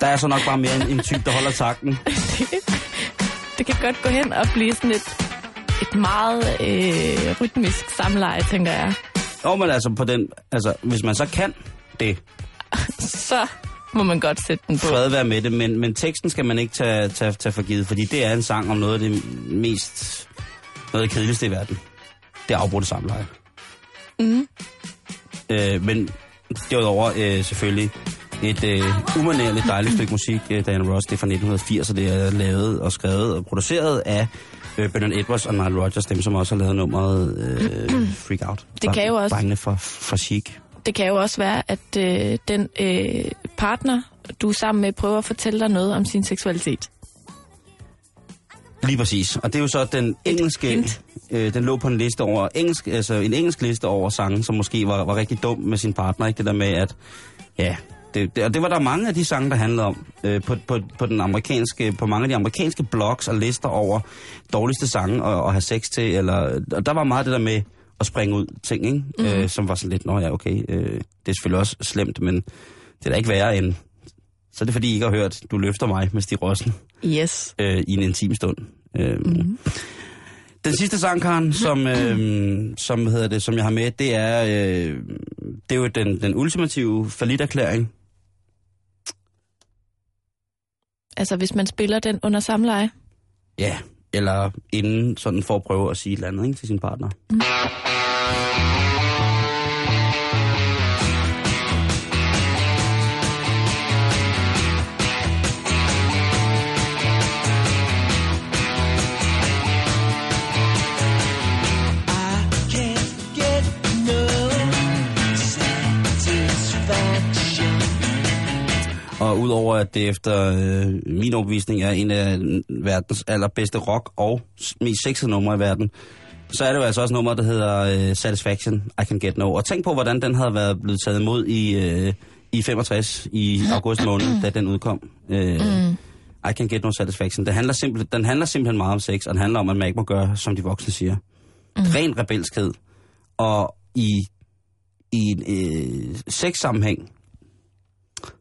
Der er så nok bare mere en, en type, der holder takten. Det kan godt gå hen og blive sådan et, et meget øh, rytmisk samleje, tænker jeg. Jo, men altså, på den, altså, hvis man så kan det, Så må man godt sætte den på. fred være med det, men, men teksten skal man ikke tage, tage, tage for givet, fordi det er en sang om noget af det mest, noget af det kedeligste i verden. Det er afbrudte samleje. Mm. Øh, men derudover øh, selvfølgelig et øh, umanerligt dejligt stykke musik, øh, Diana Ross, det er fra 1980, og det er lavet og skrevet og produceret af øh, Bernard Edwards og Nile Rodgers, dem som også har lavet nummeret øh, Freak Out. Det kan jo også- Drengene fra, fra Chic. Det kan jo også være, at øh, den øh, partner, du er sammen med, prøver at fortælle dig noget om sin seksualitet. Lige præcis. Og det er jo så den engelske, øh, den lå på en liste over, engelsk, altså en engelsk liste over sange, som måske var, var rigtig dum med sin partner. Ikke det der med, at ja, det, det, og det var der mange af de sange, der handlede om øh, på, på, på, den amerikanske, på mange af de amerikanske blogs og lister over dårligste sange at, at have sex til. Eller, og der var meget det der med at springe ud ting, ikke? Mm. Øh, som var sådan lidt, nå ja, okay, øh, det er selvfølgelig også slemt, men det er da ikke værre end... Så er det fordi, I ikke har hørt, du løfter mig med Stig Rossen Yes. øh, i en intim stund. Øh, mm. Den sidste sang, Karen, som, øh, som, hedder det, som jeg har med, det er, øh, det er jo den, den ultimative faliderklæring. Altså, hvis man spiller den under samleje. Ja, eller inden sådan for at prøve at sige et eller andet ikke, til sin partner. Og udover at det efter øh, min overbevisning er en af verdens allerbedste rock og mest sexede numre i verden, så er det jo altså også nummer, der hedder øh, Satisfaction, I Can Get No. Og tænk på, hvordan den havde været blevet taget imod i, øh, i 65, i august måned, da den udkom. Øh, mm. I Can Get No Satisfaction. Den handler, simpel, den handler simpelthen meget om sex, og den handler om, at man ikke må gøre, som de voksne siger. Mm. Ren rebelskhed. Og i, i en øh, sexsammenhæng,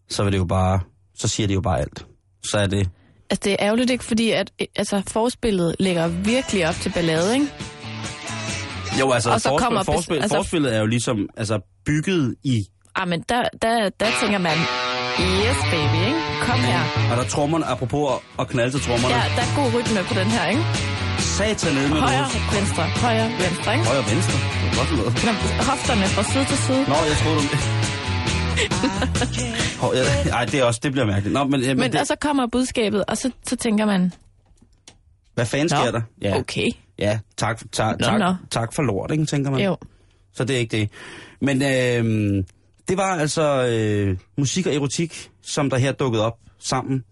så vil det jo bare, så siger det jo bare alt. Så er det, Altså, det er ærgerligt ikke, fordi at, øh, altså, forspillet lægger virkelig op til ballade, ikke? jo altså, Og så forspil, kommer forspil, altså- forspillet er jo ligesom altså, bygget i, Ah, men der, der, der tænker man, yes baby, ikke? Kom her. og der trommerne, apropos at- knalde til trommerne, Ja, der er god rytme på den her, ikke? satan ned med Højre, noget. venstre, højre, venstre, ikke? Højre venstre. Det er godt noget. Hofterne fra side til side. Nå, jeg troede du... Hov, ja, Ej, det er også, det bliver mærkeligt. Nå, men, men, Men det, og så kommer budskabet, og så, så tænker man, hvad fanden sker der? Ja, okay. ja tak, tak, Nå, tak, tak for lort, ikke, tænker man. Jo. Så det er ikke det. Men øh, det var altså øh, musik og erotik, som der her dukkede op sammen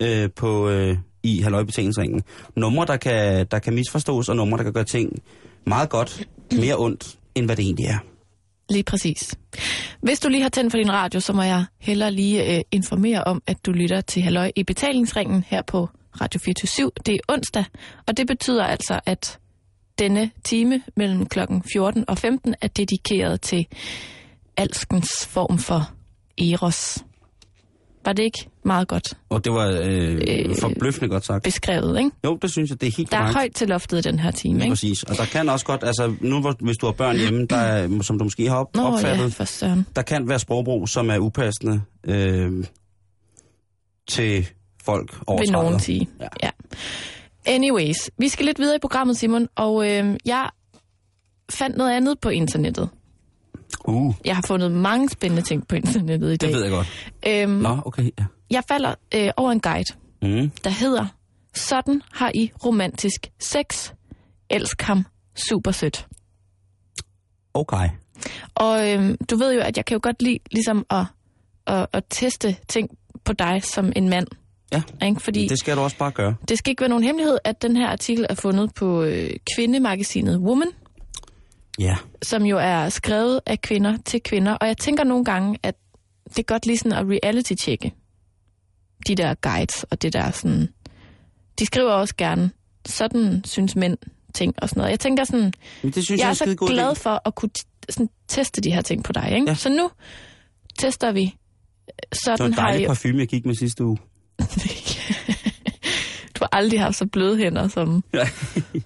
øh, på øh, i halvøjbetalingsringen. Numre, der kan, der kan misforstås, og numre, der kan gøre ting meget godt, mere ondt, end hvad det egentlig er. Lige præcis. Hvis du lige har tændt for din radio, så må jeg hellere lige øh, informere om, at du lytter til Halløj i betalingsringen her på Radio 24 Det er onsdag, og det betyder altså, at denne time mellem klokken 14 og 15 er dedikeret til alskens form for eros. Var det ikke meget godt Og det var øh, Øh, forbløffende godt sagt. beskrevet, ikke? Jo, det synes jeg, det er helt Der er højt til loftet i den her time, ikke? præcis. Og der kan også godt, altså nu hvis du har børn hjemme, der er, som du måske har op, Nå opfattet, ja, for søren. der kan være sprogbrug, som er upassende øh, til folk over vil 30. nogen sige. Ja. Ja. Anyways, vi skal lidt videre i programmet, Simon, og øh, jeg fandt noget andet på internettet. Uh, Jeg har fundet mange spændende ting på internettet i dag. det ved jeg godt. Øhm, Nå, okay, ja. jeg falder øh, over en guide, Mm. der hedder Sådan har I romantisk sex. Elsk ham super sødt. Okay. Og øhm, du ved jo, at jeg kan jo godt lide ligesom at, at, at teste ting på dig som en mand. Ja, Ikke? Fordi det skal du også bare gøre. det skal ikke være nogen hemmelighed, at den her artikel er fundet på øh, kvindemagasinet Woman, Ja. som jo er skrevet af kvinder til kvinder. Og jeg tænker nogle gange, at det er godt lige sådan at reality-tjekke de der guides og det der sådan... De skriver også gerne, sådan synes mænd ting og sådan noget. Jeg tænker sådan, Men det synes jeg jeg, er så glad idé. for at kunne sådan, teste de her ting på dig. Ikke? Ja. Så nu tester vi. Det var Sådan en har dejlig jeg... parfume, jeg gik med sidste uge. du har aldrig haft så bløde hænder som,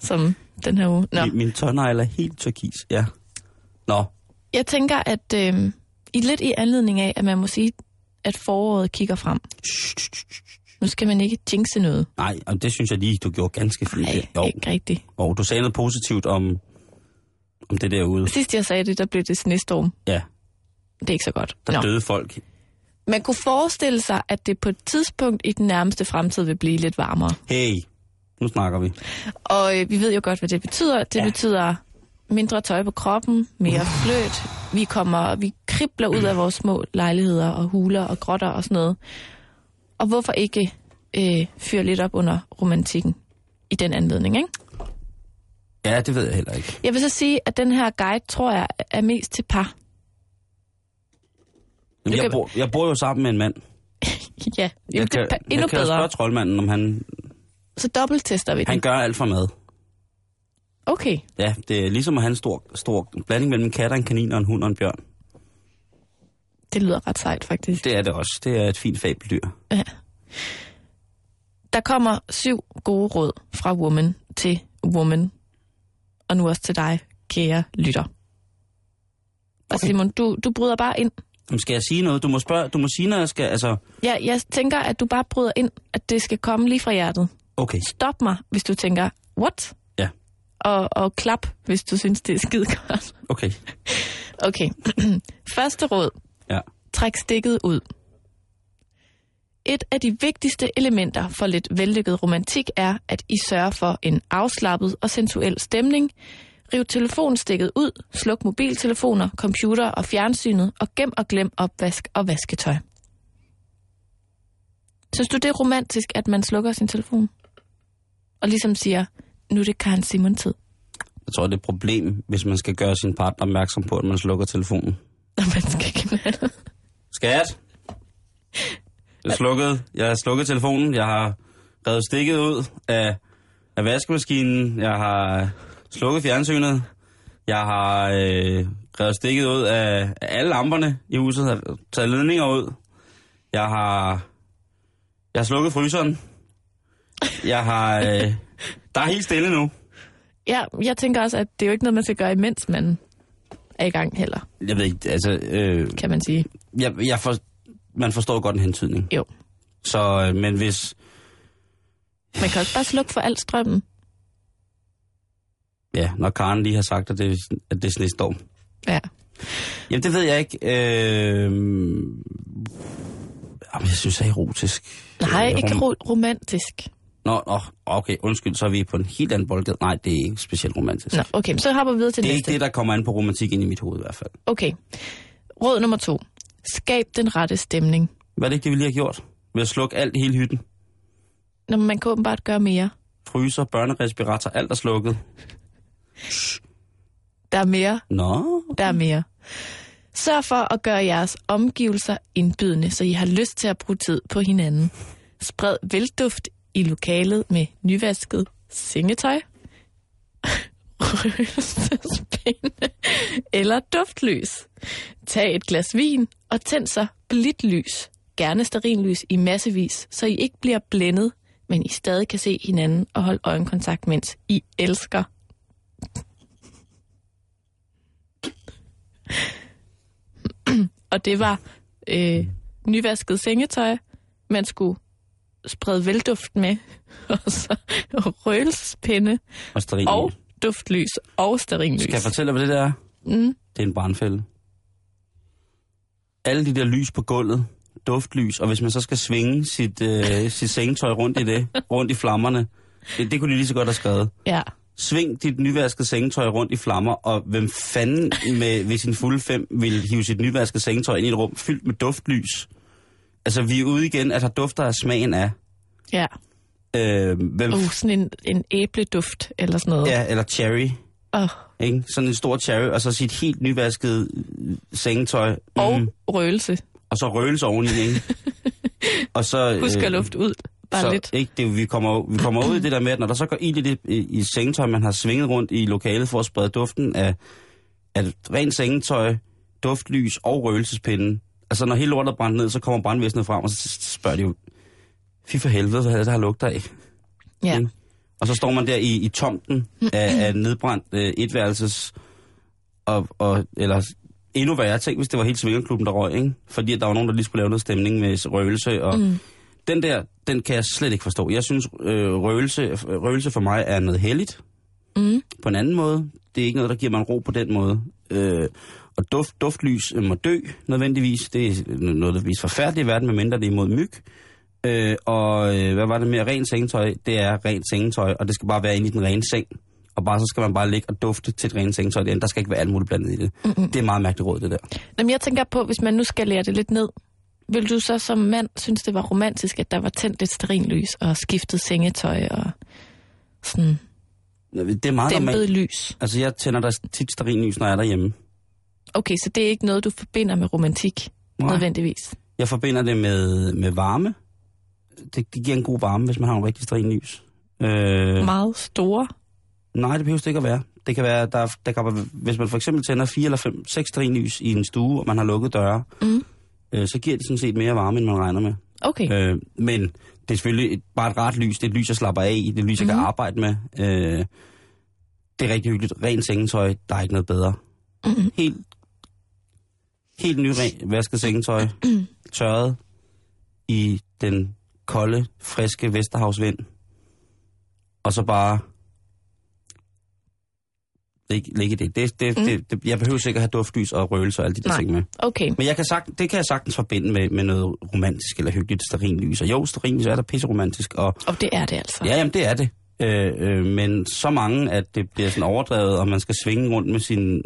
som den her uge. Nå. Min, min er helt turkis, ja. Nå, Jeg tænker, at øh, i lidt i anledning af, at man må sige, at foråret kigger frem. Nu skal man ikke jinxe noget. nej, og det synes jeg lige, du gjorde ganske fint. Nej, jo, ikke rigtigt. og du sagde noget positivt om, om det derude. Sidst jeg sagde det, der blev det snestorm. Ja, Det er ikke så godt. der Nå. døde folk. Man kunne forestille sig, at det på et tidspunkt i den nærmeste fremtid vil blive lidt varmere. Hey, nu snakker vi. Og øh, vi ved jo godt, hvad det betyder. Det Ja. betyder mindre tøj på kroppen, mere fløt. Vi kommer, vi kribler ud af vores små lejligheder og huler og grotter og sådan noget. Og hvorfor ikke øh, fyre lidt op under romantikken i den anledning, ikke? Ja, det ved jeg heller ikke. Jeg vil så sige, at den her guide, tror jeg, er mest til par. Men Du jeg, kan- bor, jeg bor jo sammen med en mand. ja, Jeg jamen, kan, det er endnu jeg kan jo bedre. spørge troldmanden, om han, Så dobbelttester vi han den. gør alt for mad. Okay, Ja, det er ligesom at have en stor, stor blanding mellem en kat og en kanin og en hund og en bjørn. det lyder ret sejt faktisk. Det er det også. Det er et fint fabeldyr. Ja. Der kommer syv gode råd fra Woman til Woman. Og nu også til dig, kære lytter. Og Okay. Simon, du, du bryder bare ind. Jamen, skal jeg sige noget? Du må, spørge, du må sige, når jeg skal... Altså, Ja, jeg tænker, at du bare bryder ind, at det skal komme lige fra hjertet. Okay. Stop mig, hvis du tænker, what? Ja. Og, og klap, hvis du synes, det er skide godt. Okay. Okay. Første råd. Ja. Træk stikket ud. Et af de vigtigste elementer for lidt vellykket romantik er, at I sørger for en afslappet og sensuel stemning. Riv telefonstikket ud, sluk mobiltelefoner, computer og fjernsynet, og gem og glem opvask og vasketøj. Synes du, det er romantisk, at man slukker sin telefon? Og ligesom siger, nu er det Karen Simon tid. Jeg tror, det er et problem, hvis man skal gøre sin partner opmærksom på, at man slukker telefonen. Når man skal knalde. Skat! Jeg har slukket, jeg har slukket telefonen. Jeg har revet stikket ud af, af vaskemaskinen. Jeg har slukket fjernsynet. Jeg har øh, revet stikket ud af, af alle lamperne i huset. Jeg har taget ledninger ud. Jeg har, jeg har slukket fryseren. Jeg har... Øh, der er helt stille nu. Ja, jeg tænker også, at det er jo ikke noget, man skal gøre, imens man er i gang heller, Jeg ved ikke, altså... Øh, kan man sige. jeg, jeg for, man forstår godt en hentydning. Jo. Så, øh, men hvis... Man kan også bare slukke for al strømmen. Ja, når Karen lige har sagt, at det, at det er snestorm. Ja. Jamen, det ved jeg ikke. Øh, jamen, jeg synes, det er erotisk. Nej, Øh, ikke rom- ro- romantisk. Nå, nå, okay, undskyld, så er vi på en helt anden boldgade. Nej, det er ikke specielt romantisk. Nå, okay, så hopper vi videre til det er næste. ikke det, der kommer an på romantik ind i mit hoved i hvert fald. Okay. Råd nummer to. Skab den rette stemning. Hvad er det ikke, det vi lige har gjort? Ved at slukke alt i hele hytten. Når man kan åbenbart gøre mere. Fryser, børnerespirator, alt er slukket. Der er mere, Nå, der er mere. Sørg for at gøre jeres omgivelser indbydende, så I har lyst til at bruge tid på hinanden. Spred velduft i lokalet med nyvasket sengetøj, røgelsespinde eller duftlys. Tag et glas vin og tænd så blidt lys, gerne sterinlys i massevis, så I ikke bliver blændet, men I stadig kan se hinanden og holde øjenkontakt, mens I elsker. og det var øh, nyvasket sengetøj, man skulle sprede velduft med, og så røgelsespinde og sterin. og duftlys og sterinlys. Skal jeg fortælle, hvad det der er? Mm. Det er en brandfælde. Alle de der lys på gulvet, duftlys, og hvis man så skal svinge sit, øh, sit sengetøj rundt i det, rundt i flammerne, det, det kunne de lige så godt have skrevet. Ja, sving dit nyvaskede sengetøj rundt i flammer, og hvem fanden med, ved sin fulde fem vil hive sit nyvaskede sengetøj ind i et rum fyldt med duftlys? Altså, vi er ude igen, at der dufter af smagen af. Ja. Øh, hvem, Uh, sådan en, en æbleduft eller sådan noget. ja, eller cherry. Oh. Ikke? Sådan en stor cherry, og så sit helt nyvasket øh, sengetøj. Og Mm, røgelse. og så røgelse oveni, ikke? og så, Husk at luft ud. Bare så, lidt. Ikke, det, vi, kommer, vi kommer ud i det der med, at når der så går ild i, det, i, i sengetøj, man har svinget rundt i lokalet for at sprede duften af, af rent sengetøj, duftlys og røgelsespinden. Altså når hele lortet er brændt ned, så kommer brandvæsenet frem, og så spørger de jo, fy for helvede, hvad er det, der har lugter af? Ja. Og så står man der i, i tomten af, af nedbrændt øh, etværelses, og, og, eller endnu værre, tænk hvis det var helt svingerklubben, der røg, ikke? Fordi der var nogen, der lige skulle lave noget stemning med røgelse, og mm. den der, den kan jeg slet ikke forstå. Jeg synes, øh, røgelse, røgelse for mig er noget heldigt, Mm. på en anden måde. Det er ikke noget, der giver mig ro på den måde. Øh, og duft, duftlys øh, må dø nødvendigvis. Det er viser forfærdeligt i verden, medmindre det er imod myg. Øh, og øh, hvad var det mere? Rent sengetøj, det er rent sengetøj, og det skal bare være inde i den rene seng. Og bare så skal man bare ligge og dufte til et rent sengetøj. Der skal ikke være alt muligt blandet i det. Mm-hmm. Det er meget mærkeligt råd, det der. Jamen, jeg tænker på, hvis man nu skal lære det lidt ned, vil du så som mand synes, det var romantisk, at der var tændt lidt sterinlys og skiftet sengetøj og sådan Det er meget dæmpet normalt. lys? Altså, jeg tænder der tit sterinlys, når jeg er derhjemme. Okay, så det er ikke noget, du forbinder med romantik Nej. nødvendigvis? Jeg forbinder det med, med varme. Det, det giver en god varme, hvis man har en rigtig sterinlys. Øh, Meget store? Nej, det behøver det ikke at være. Det kan være, der, der kan hvis man for eksempel tænder fire eller fem, seks sterinlys i en stue, og man har lukket døre, Mm. øh, så giver det sådan set mere varme, end man regner med. Okay. Øh, men det er selvfølgelig et, bare et rart lys. Det er et lys, jeg slapper af i. Det er et lys, jeg mm. kan Mhm. arbejde med. Øh, det er rigtig hyggeligt. Ren sengetøj, der er ikke noget bedre. Mm. Helt, helt ny ren, vasket sengetøj, tørret i den kolde, friske Vesterhavsvind. Og så bare ligge, ligge det. Det, det, Mm. det, det. Jeg behøver sikkert have duftlys og røgelse og alle de der Nej. ting med. Okay. Men jeg kan sagt, det kan jeg sagtens forbinde med, med noget romantisk eller hyggeligt sterinlys. Og jo, sterinlys er der pisseromantisk, og Og det er det altså. ja, jamen det er det. Øh, øh, men så mange, at det bliver sådan overdrevet, og man skal svinge rundt med sin,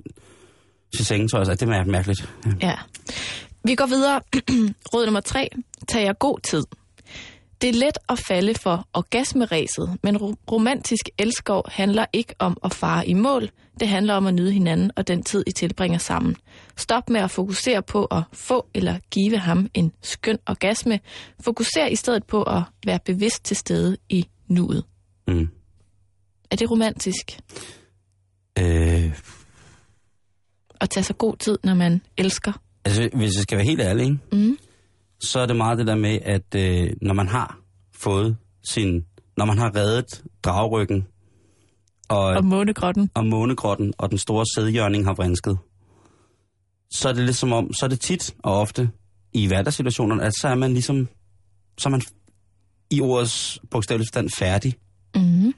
sin sengetøj, altså, det er mærkeligt. Ja. Ja. Vi går videre. Råd nummer tre. Tag jer god tid. Det er let at falde for orgasmeræset, men ro- romantisk elskov handler ikke om at fare i mål. Det handler om at nyde hinanden og den tid, I tilbringer sammen. Stop med at fokusere på at få eller give ham en skøn orgasme. Fokuser i stedet på at være bevidst til stede i nuet. Mm. Er det romantisk Øh, at tage sig god tid, når man elsker? altså, hvis jeg skal være helt ærlig, ikke? Mm. så er det meget det der med, at øh, når man har fået sin... Når man har reddet dragryggen, og, Og månegrotten? og månegrotten, og den store sædhjørning har vrænsket, så er det lidt som om, så er det tit og ofte i hverdagssituationerne, at så er man ligesom, så er man i ordets bogstavelige forstand færdig. Mm.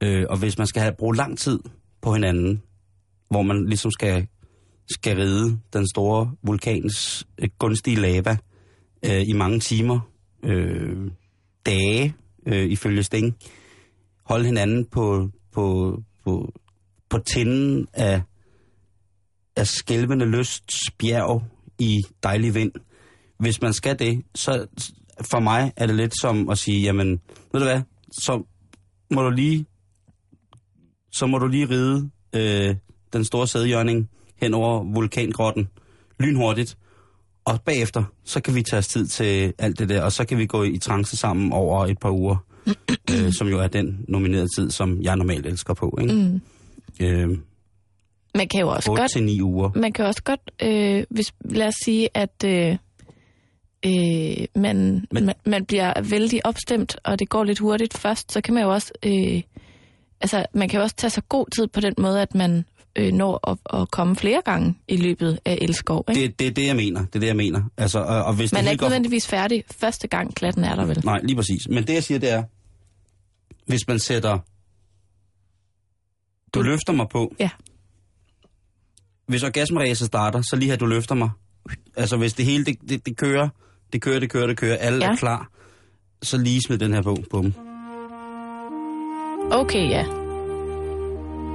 Øh, og hvis man skal have bruge lang tid på hinanden, hvor man ligesom skal, skal ride den store vulkans øh, gunstige lava øh, i mange timer, øh, dage, øh, ifølge Sting, holde hinanden på, på, på, på tinden af, af skælvende lysts bjerg i dejlig vind. Hvis man skal det, så for mig er det lidt som at sige, jamen, ved du hvad, så må du lige så må du lige ride øh, den store sædjørning hen over vulkangrotten lynhurtigt. Og bagefter, så kan vi tage os tid til alt det der, og så kan vi gå i trance sammen over et par uger, øh, som jo er den nominerede tid, som jeg normalt elsker på. Ikke? Mm. Øh, Man kan jo også 8 godt til 9 uger. man kan også godt, øh, hvis, lad os sige, at øh, øh, man, Men- man, man bliver vældig opstemt, og det går lidt hurtigt først, så kan man jo også, øh, altså man kan jo også tage sig god tid på den måde, at man øh, når at, at komme flere gange i løbet af elskov. Ikke? Det, det er det, jeg mener. Det er det, jeg mener. Altså, og, og hvis man det er ikke går- nødvendigvis færdig første gang, klatten er der vel. Nej, lige præcis. Men det, jeg siger, det er, hvis man sætter... Du Du- løfter mig på. Ja. Hvis orgasmeræset starter, så lige her, du løfter mig. Altså, hvis det hele, det, det, det kører, det kører, det kører, det kører, alle Ja. er klar, så lige smid den her på, på dem. Okay, ja.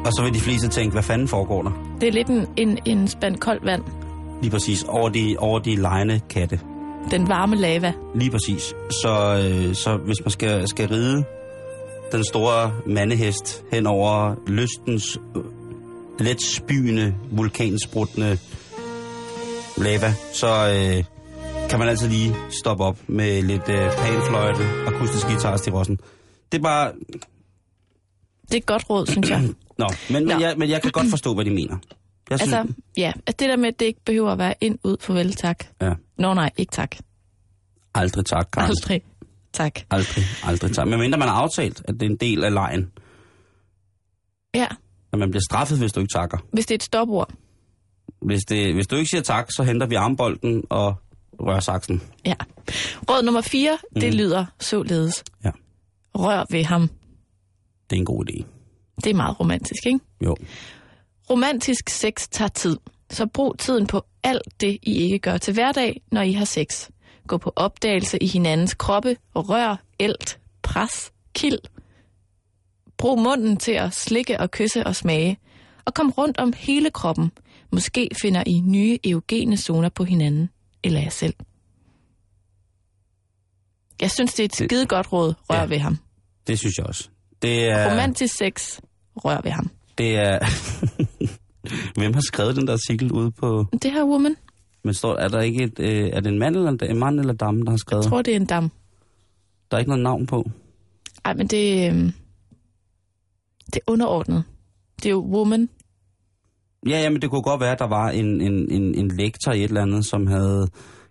Og så vil de fleste tænke, hvad fanden foregår der? Det er lidt en, en, en spand koldt vand. Lige præcis. Over de, over de lejende katte. Den varme lava. Lige præcis. Så, øh, så hvis man skal, skal ride den store mandehest hen over lystens øh, let spyende, vulkansprutende lava, så øh, kan man altid lige stoppe op med lidt øh, panfløjte, akustisk guitar til rossen. Det er bare... Det er et godt råd, synes jeg. Nå, men, men, Nå. jeg, men jeg kan godt forstå, hvad de mener. Jeg synes, Altså, ja, at det der med, at det ikke behøver at være ind, ud, farvel, tak. ja, Nå nej, ikke tak. aldrig tak, Karen. Aldrig. Tak. Aldrig, aldrig tak. Men mindre man har aftalt, at det er en del af lejen, Ja, at man bliver straffet, hvis du ikke takker. hvis det er et stopord. Hvis, det, hvis du ikke siger tak, så henter vi armbolden og rører saksen. Ja. Råd nummer 4, det Mhm. lyder således. Ja. Rør ved ham. Det er en god idé. Det er meget romantisk, ikke? Jo. Romantisk sex tager tid, så brug tiden på alt det, I ikke gør til hverdag, når I har sex. Gå på opdagelse i hinandens kroppe, rør, elt, pres, kild. Brug munden til at slikke og kysse og smage. Og kom rundt om hele kroppen. Måske finder I nye eugene zoner på hinanden, eller jer selv. Jeg synes, det er et skide godt råd. Rør ja. ved ham. Det synes jeg også. Det er... Romantisk sex. Rør ved ham. Det er... Hvem har skrevet den der artikel ude på... Det her woman, Men står, er der ikke et... Øh, er det en mand eller en, en mand eller dame, der har skrevet? jeg tror, det er en dam. Der er ikke noget navn på. Ej, men det, øhm, det er underordnet. Det er jo woman. Ja, ja, men det kunne godt være, at der var en, en, en, en lektor i et eller andet, som havde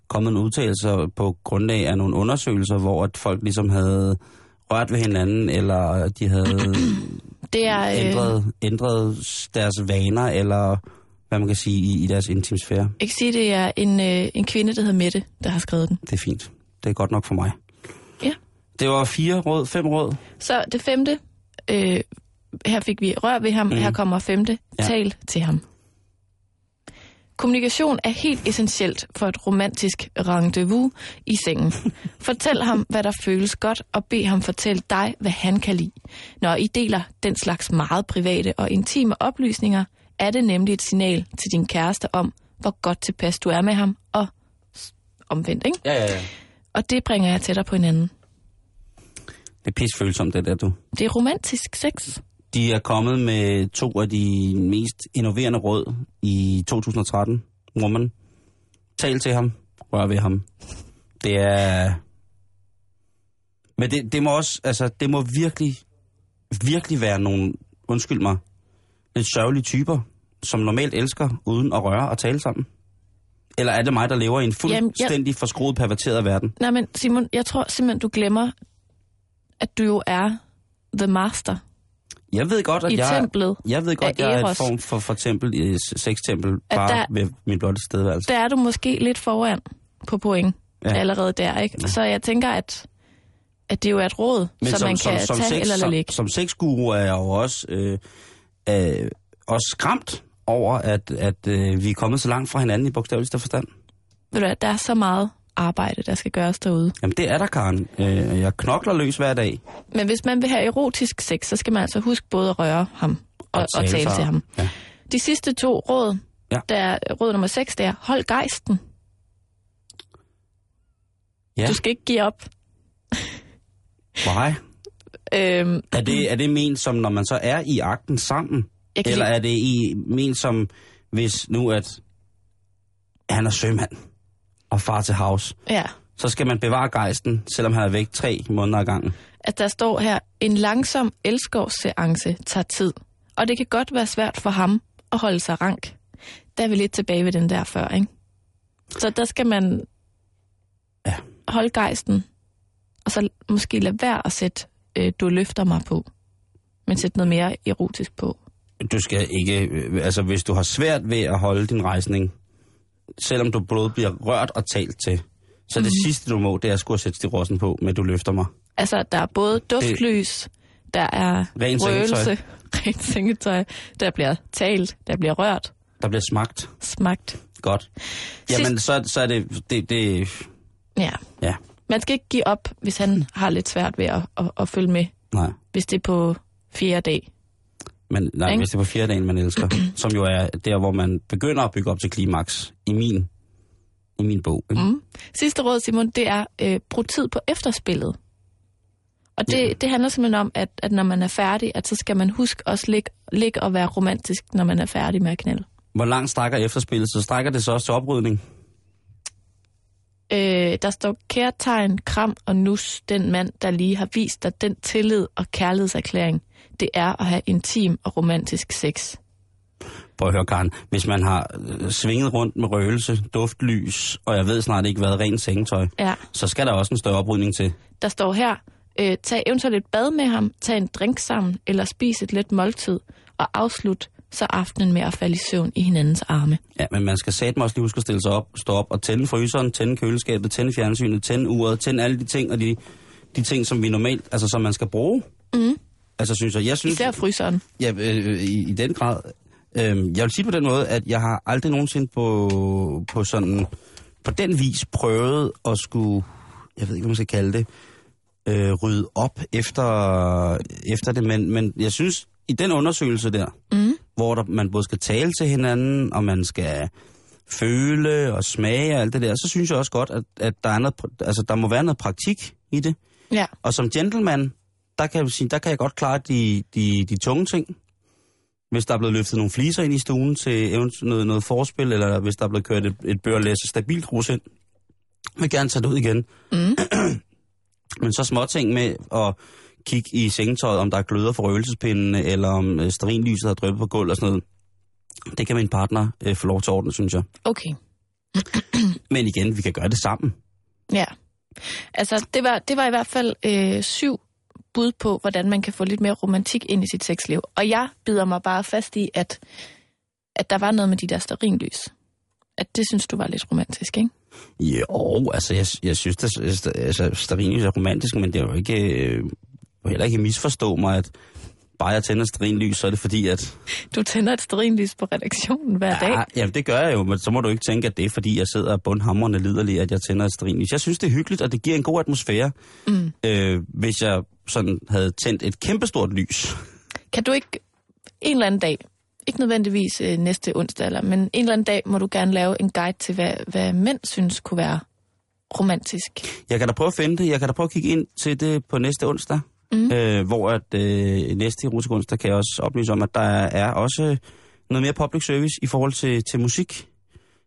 kommet en udtalelse på grundlag af nogle undersøgelser, hvor at folk ligesom havde rørt ved hinanden, eller de havde Det er, øh, ændret, ændret deres vaner, eller hvad man kan sige, i, i deres intimsfære. jeg kan sige, det er en, øh, en kvinde, der hedder Mette, der har skrevet den. Det er fint. Det er godt nok for mig. Ja. Det var fire råd, fem råd. Så det femte, øh, her fik vi rør ved ham, mm. her kommer femte, Ja. tal til ham. Kommunikation er helt essentielt for et romantisk rendezvous i sengen. Fortæl ham, hvad der føles godt, og bed ham fortælle dig, hvad han kan lide. Når I deler den slags meget private og intime oplysninger, er det nemlig et signal til din kæreste om, hvor godt tilpas du er med ham, og omvendt, ikke? Ja, ja, ja. Og det bringer jeg tættere på hinanden. Det er pisfølsomt, det der, du. Det er romantisk sex. De er kommet med to af de mest innoverende råd i 2013. Woman. Tal til ham. Rør ved ham. Det er... Men det, det må også, altså, det må virkelig, virkelig være nogle, undskyld mig, lidt sørgelige typer, som normalt elsker uden at røre og tale sammen. Eller er det mig, der lever i en fuldstændig forskruet, perverteret verden? Nej, men Simon, jeg tror simpelthen, du glemmer, at du jo er the master Jeg ved godt, at i jeg, templet. jeg ved godt, jeg er et form for, for tempel, i sextempel, bare der- ved min blotte stedværelse. Der er du måske lidt foran på point Ja. ja. allerede der, ikke? Så jeg tænker, at, at det jo er et råd, som, som man kan tage sex, eller lade som, ligge. som sexguru er jeg jo også, øh, øh, også skræmt over, at, at øh, vi er kommet så langt fra hinanden i bogstaveligste forstand. Ved du hvad, der er så meget arbejde, der skal gøres derude. Jamen det er der, Karen. Øh, jeg knokler løs hver dag. Men hvis man vil have erotisk sex, så skal man altså huske både at røre ham og, og tale til ham. Ja. De sidste to råd, Ja. der er råd nummer 6, det er hold gejsten. Ja, Du skal ikke give op. why? Øhm, Er det, er det ment som, når man så er i akten sammen? Eller er det i, ment som, hvis nu at han er sømand og far til havs, Ja, så skal man bevare gejsten, selvom han er væk tre måneder ad gangen? at der står her, en langsom elskovsseance tager tid. Og det kan godt være svært for ham at holde sig rank. Der er vi lidt tilbage ved den der før, ikke? Så der skal man Ja. holde gejsten, og så måske lade være at sætte, øh, du løfter mig på, men sætte noget mere erotisk på. Du skal ikke, øh, altså hvis du har svært ved at holde din rejsning, selvom du både bliver rørt og talt til, så det sidste du må, det er at skulle sætte stirossen på, men du løfter mig. Altså, der er både duftlys, der er Ren røgelse, rent sengetøj, der bliver talt, der bliver rørt, Der bliver smagt smagt. godt. Jamen, så, så er det, det, det, Ja. ja, Man skal ikke give op, hvis han har lidt svært ved at, at, at følge med, nej. hvis det er på fjerde dag. Men nej, Ikke? hvis det er på fjerde dagen, man elsker, som jo er der, hvor man begynder at bygge op til klimaks i min, i min bog. Ikke? Mm. Sidste råd, Simon, det er øh, brug tid på efterspillet. Og det, Ja. det handler simpelthen om, at, at når man er færdig, at så skal man huske også ligge, ligge og være romantisk, når man er færdig med at knalde. Hvor langt strækker efterspillet? Så strækker det så også til oprydning? Øh, der står kærtegn, kram og nus, den mand, der lige har vist dig den tillid og kærlighedserklæring, det er at have intim og romantisk sex. Prøv at høre, Karen. Hvis man har øh, svinget rundt med røgelse, duftlys, og jeg ved snart ikke hvad, rent sengetøj, Ja. så skal der også en større oprydning til. Der står her, øh, tag eventuelt et bad med ham, tag en drink sammen, eller spis et let måltid, og afslut så aftenen med at falde i søvn i hinandens arme. Ja, men man skal satme også lige huske at stille sig op, stå op og tænde fryseren, tænde køleskabet, tænde fjernsynet, tænde uret, tænde alle de ting, og de, de ting, som vi normalt, altså som man skal bruge. Mm. Altså synes jeg, jeg synes... Især fryseren. Ja, øh, i, i den grad. Øh, jeg vil sige på den måde, at jeg har aldrig nogensinde på, på sådan, på den vis prøvet at skulle, jeg ved ikke, hvad man skal kalde det, øh, rydde op efter, efter det, men, men jeg synes, i den undersøgelse der, Mm. hvor der, man både skal tale til hinanden, og man skal føle og smage og alt det der, så synes jeg også godt, at, at der, er noget, altså, der må være noget praktik i det. Ja. Og som gentleman, der kan jeg, sige, der kan jeg godt klare de, de, de tunge ting. Hvis der er blevet løftet nogle fliser ind i stuen til noget, noget forspil, eller hvis der er blevet kørt et, et børlæs stabilt grus ind, vil jeg gerne tage det ud igen. Mm. Men så små ting med at kigge i sengetøjet, om der er gløder for røgelsespindene, eller om øh, stearinlyset har dryppet på gulv og sådan noget. Det kan min partner øh, få lov til at ordne, synes jeg. Okay. Men igen, vi kan gøre det sammen. Ja. Altså, det var, det var i hvert fald øh, syv bud på, hvordan man kan få lidt mere romantik ind i sit sexliv. Og jeg bider mig bare fast i, at, at der var noget med de der sterinlys. At det synes du var lidt romantisk, ikke? Jo, altså jeg, jeg synes, at altså, stearinlys er romantisk, men det er jo ikke... Øh, heller ikke misforstå mig, at bare jeg tænder stearinlys, så er det fordi, at... Du tænder et sterinlys på redaktionen hver dag. Ja, jamen det gør jeg jo, men så må du ikke tænke, at det er fordi, jeg sidder bundhamrende liderlig, at jeg tænder et stearinlys. Jeg synes, det er hyggeligt, og det giver en god atmosfære, Mm. øh, hvis jeg sådan havde tændt et kæmpestort lys. Kan du ikke en eller anden dag, ikke nødvendigvis øh, næste onsdag, eller, men en eller anden dag må du gerne lave en guide til, hvad, hvad mænd synes kunne være romantisk. Jeg kan da prøve at finde det. Jeg kan da prøve at kigge ind til det på næste onsdag. Mm. Øh, hvor at øh, næste erotisk onsdag kan jeg også oplyse om, at der er også noget mere public service i forhold til, til musik.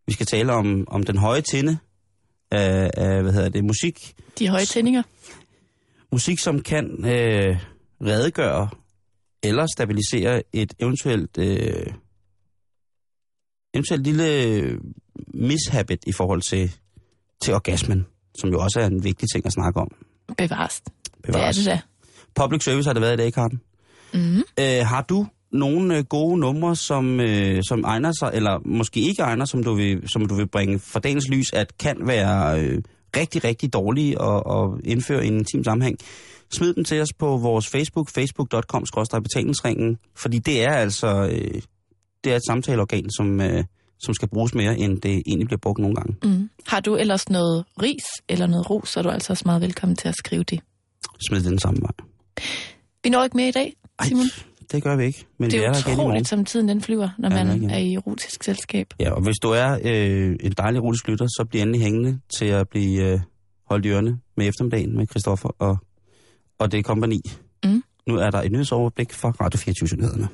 Vi skal tale om, om den høje tinde af, af hvad hedder det, musik. De høje tændinger. Musik, som kan øh, redegøre eller stabilisere et eventuelt, øh, eventuelt lille mishabit i forhold til, til orgasmen, som jo også er en vigtig ting at snakke om. Bevares. Det er Bevares. det da. Public service har det været i dag, Karen. Mm. Øh, har du nogle øh, gode numre, som, øh, som egner sig, eller måske ikke egner, som du vil, som du vil bringe for dagens lys, at kan være øh, rigtig, rigtig dårlige og, og indføre i en intim sammenhæng? Smid dem til os på vores Facebook, facebook.com betalingsringen, fordi det er altså øh, det er et samtaleorgan, som, øh, som skal bruges mere, end det egentlig bliver brugt nogle gange. Mm. Har du ellers noget ris eller noget ros, så er du altså også meget velkommen til at skrive det. Smid den samme vej. Vi når ikke med i dag, Ej, Simon. Det gør vi ikke, men Det vi er er der igen i morgen. utroligt, som tiden den flyver, når Ja, man er er i erotisk selskab. Ja, og hvis du er øh, en dejlig erotisk lytter, så bliv endelig hængende til at blive øh, holdt i ørene med eftermiddagen med Christoffer og, og det kompani. Mm. Nu er der et nyhedsoverblik fra Radio 24 Nyhederne.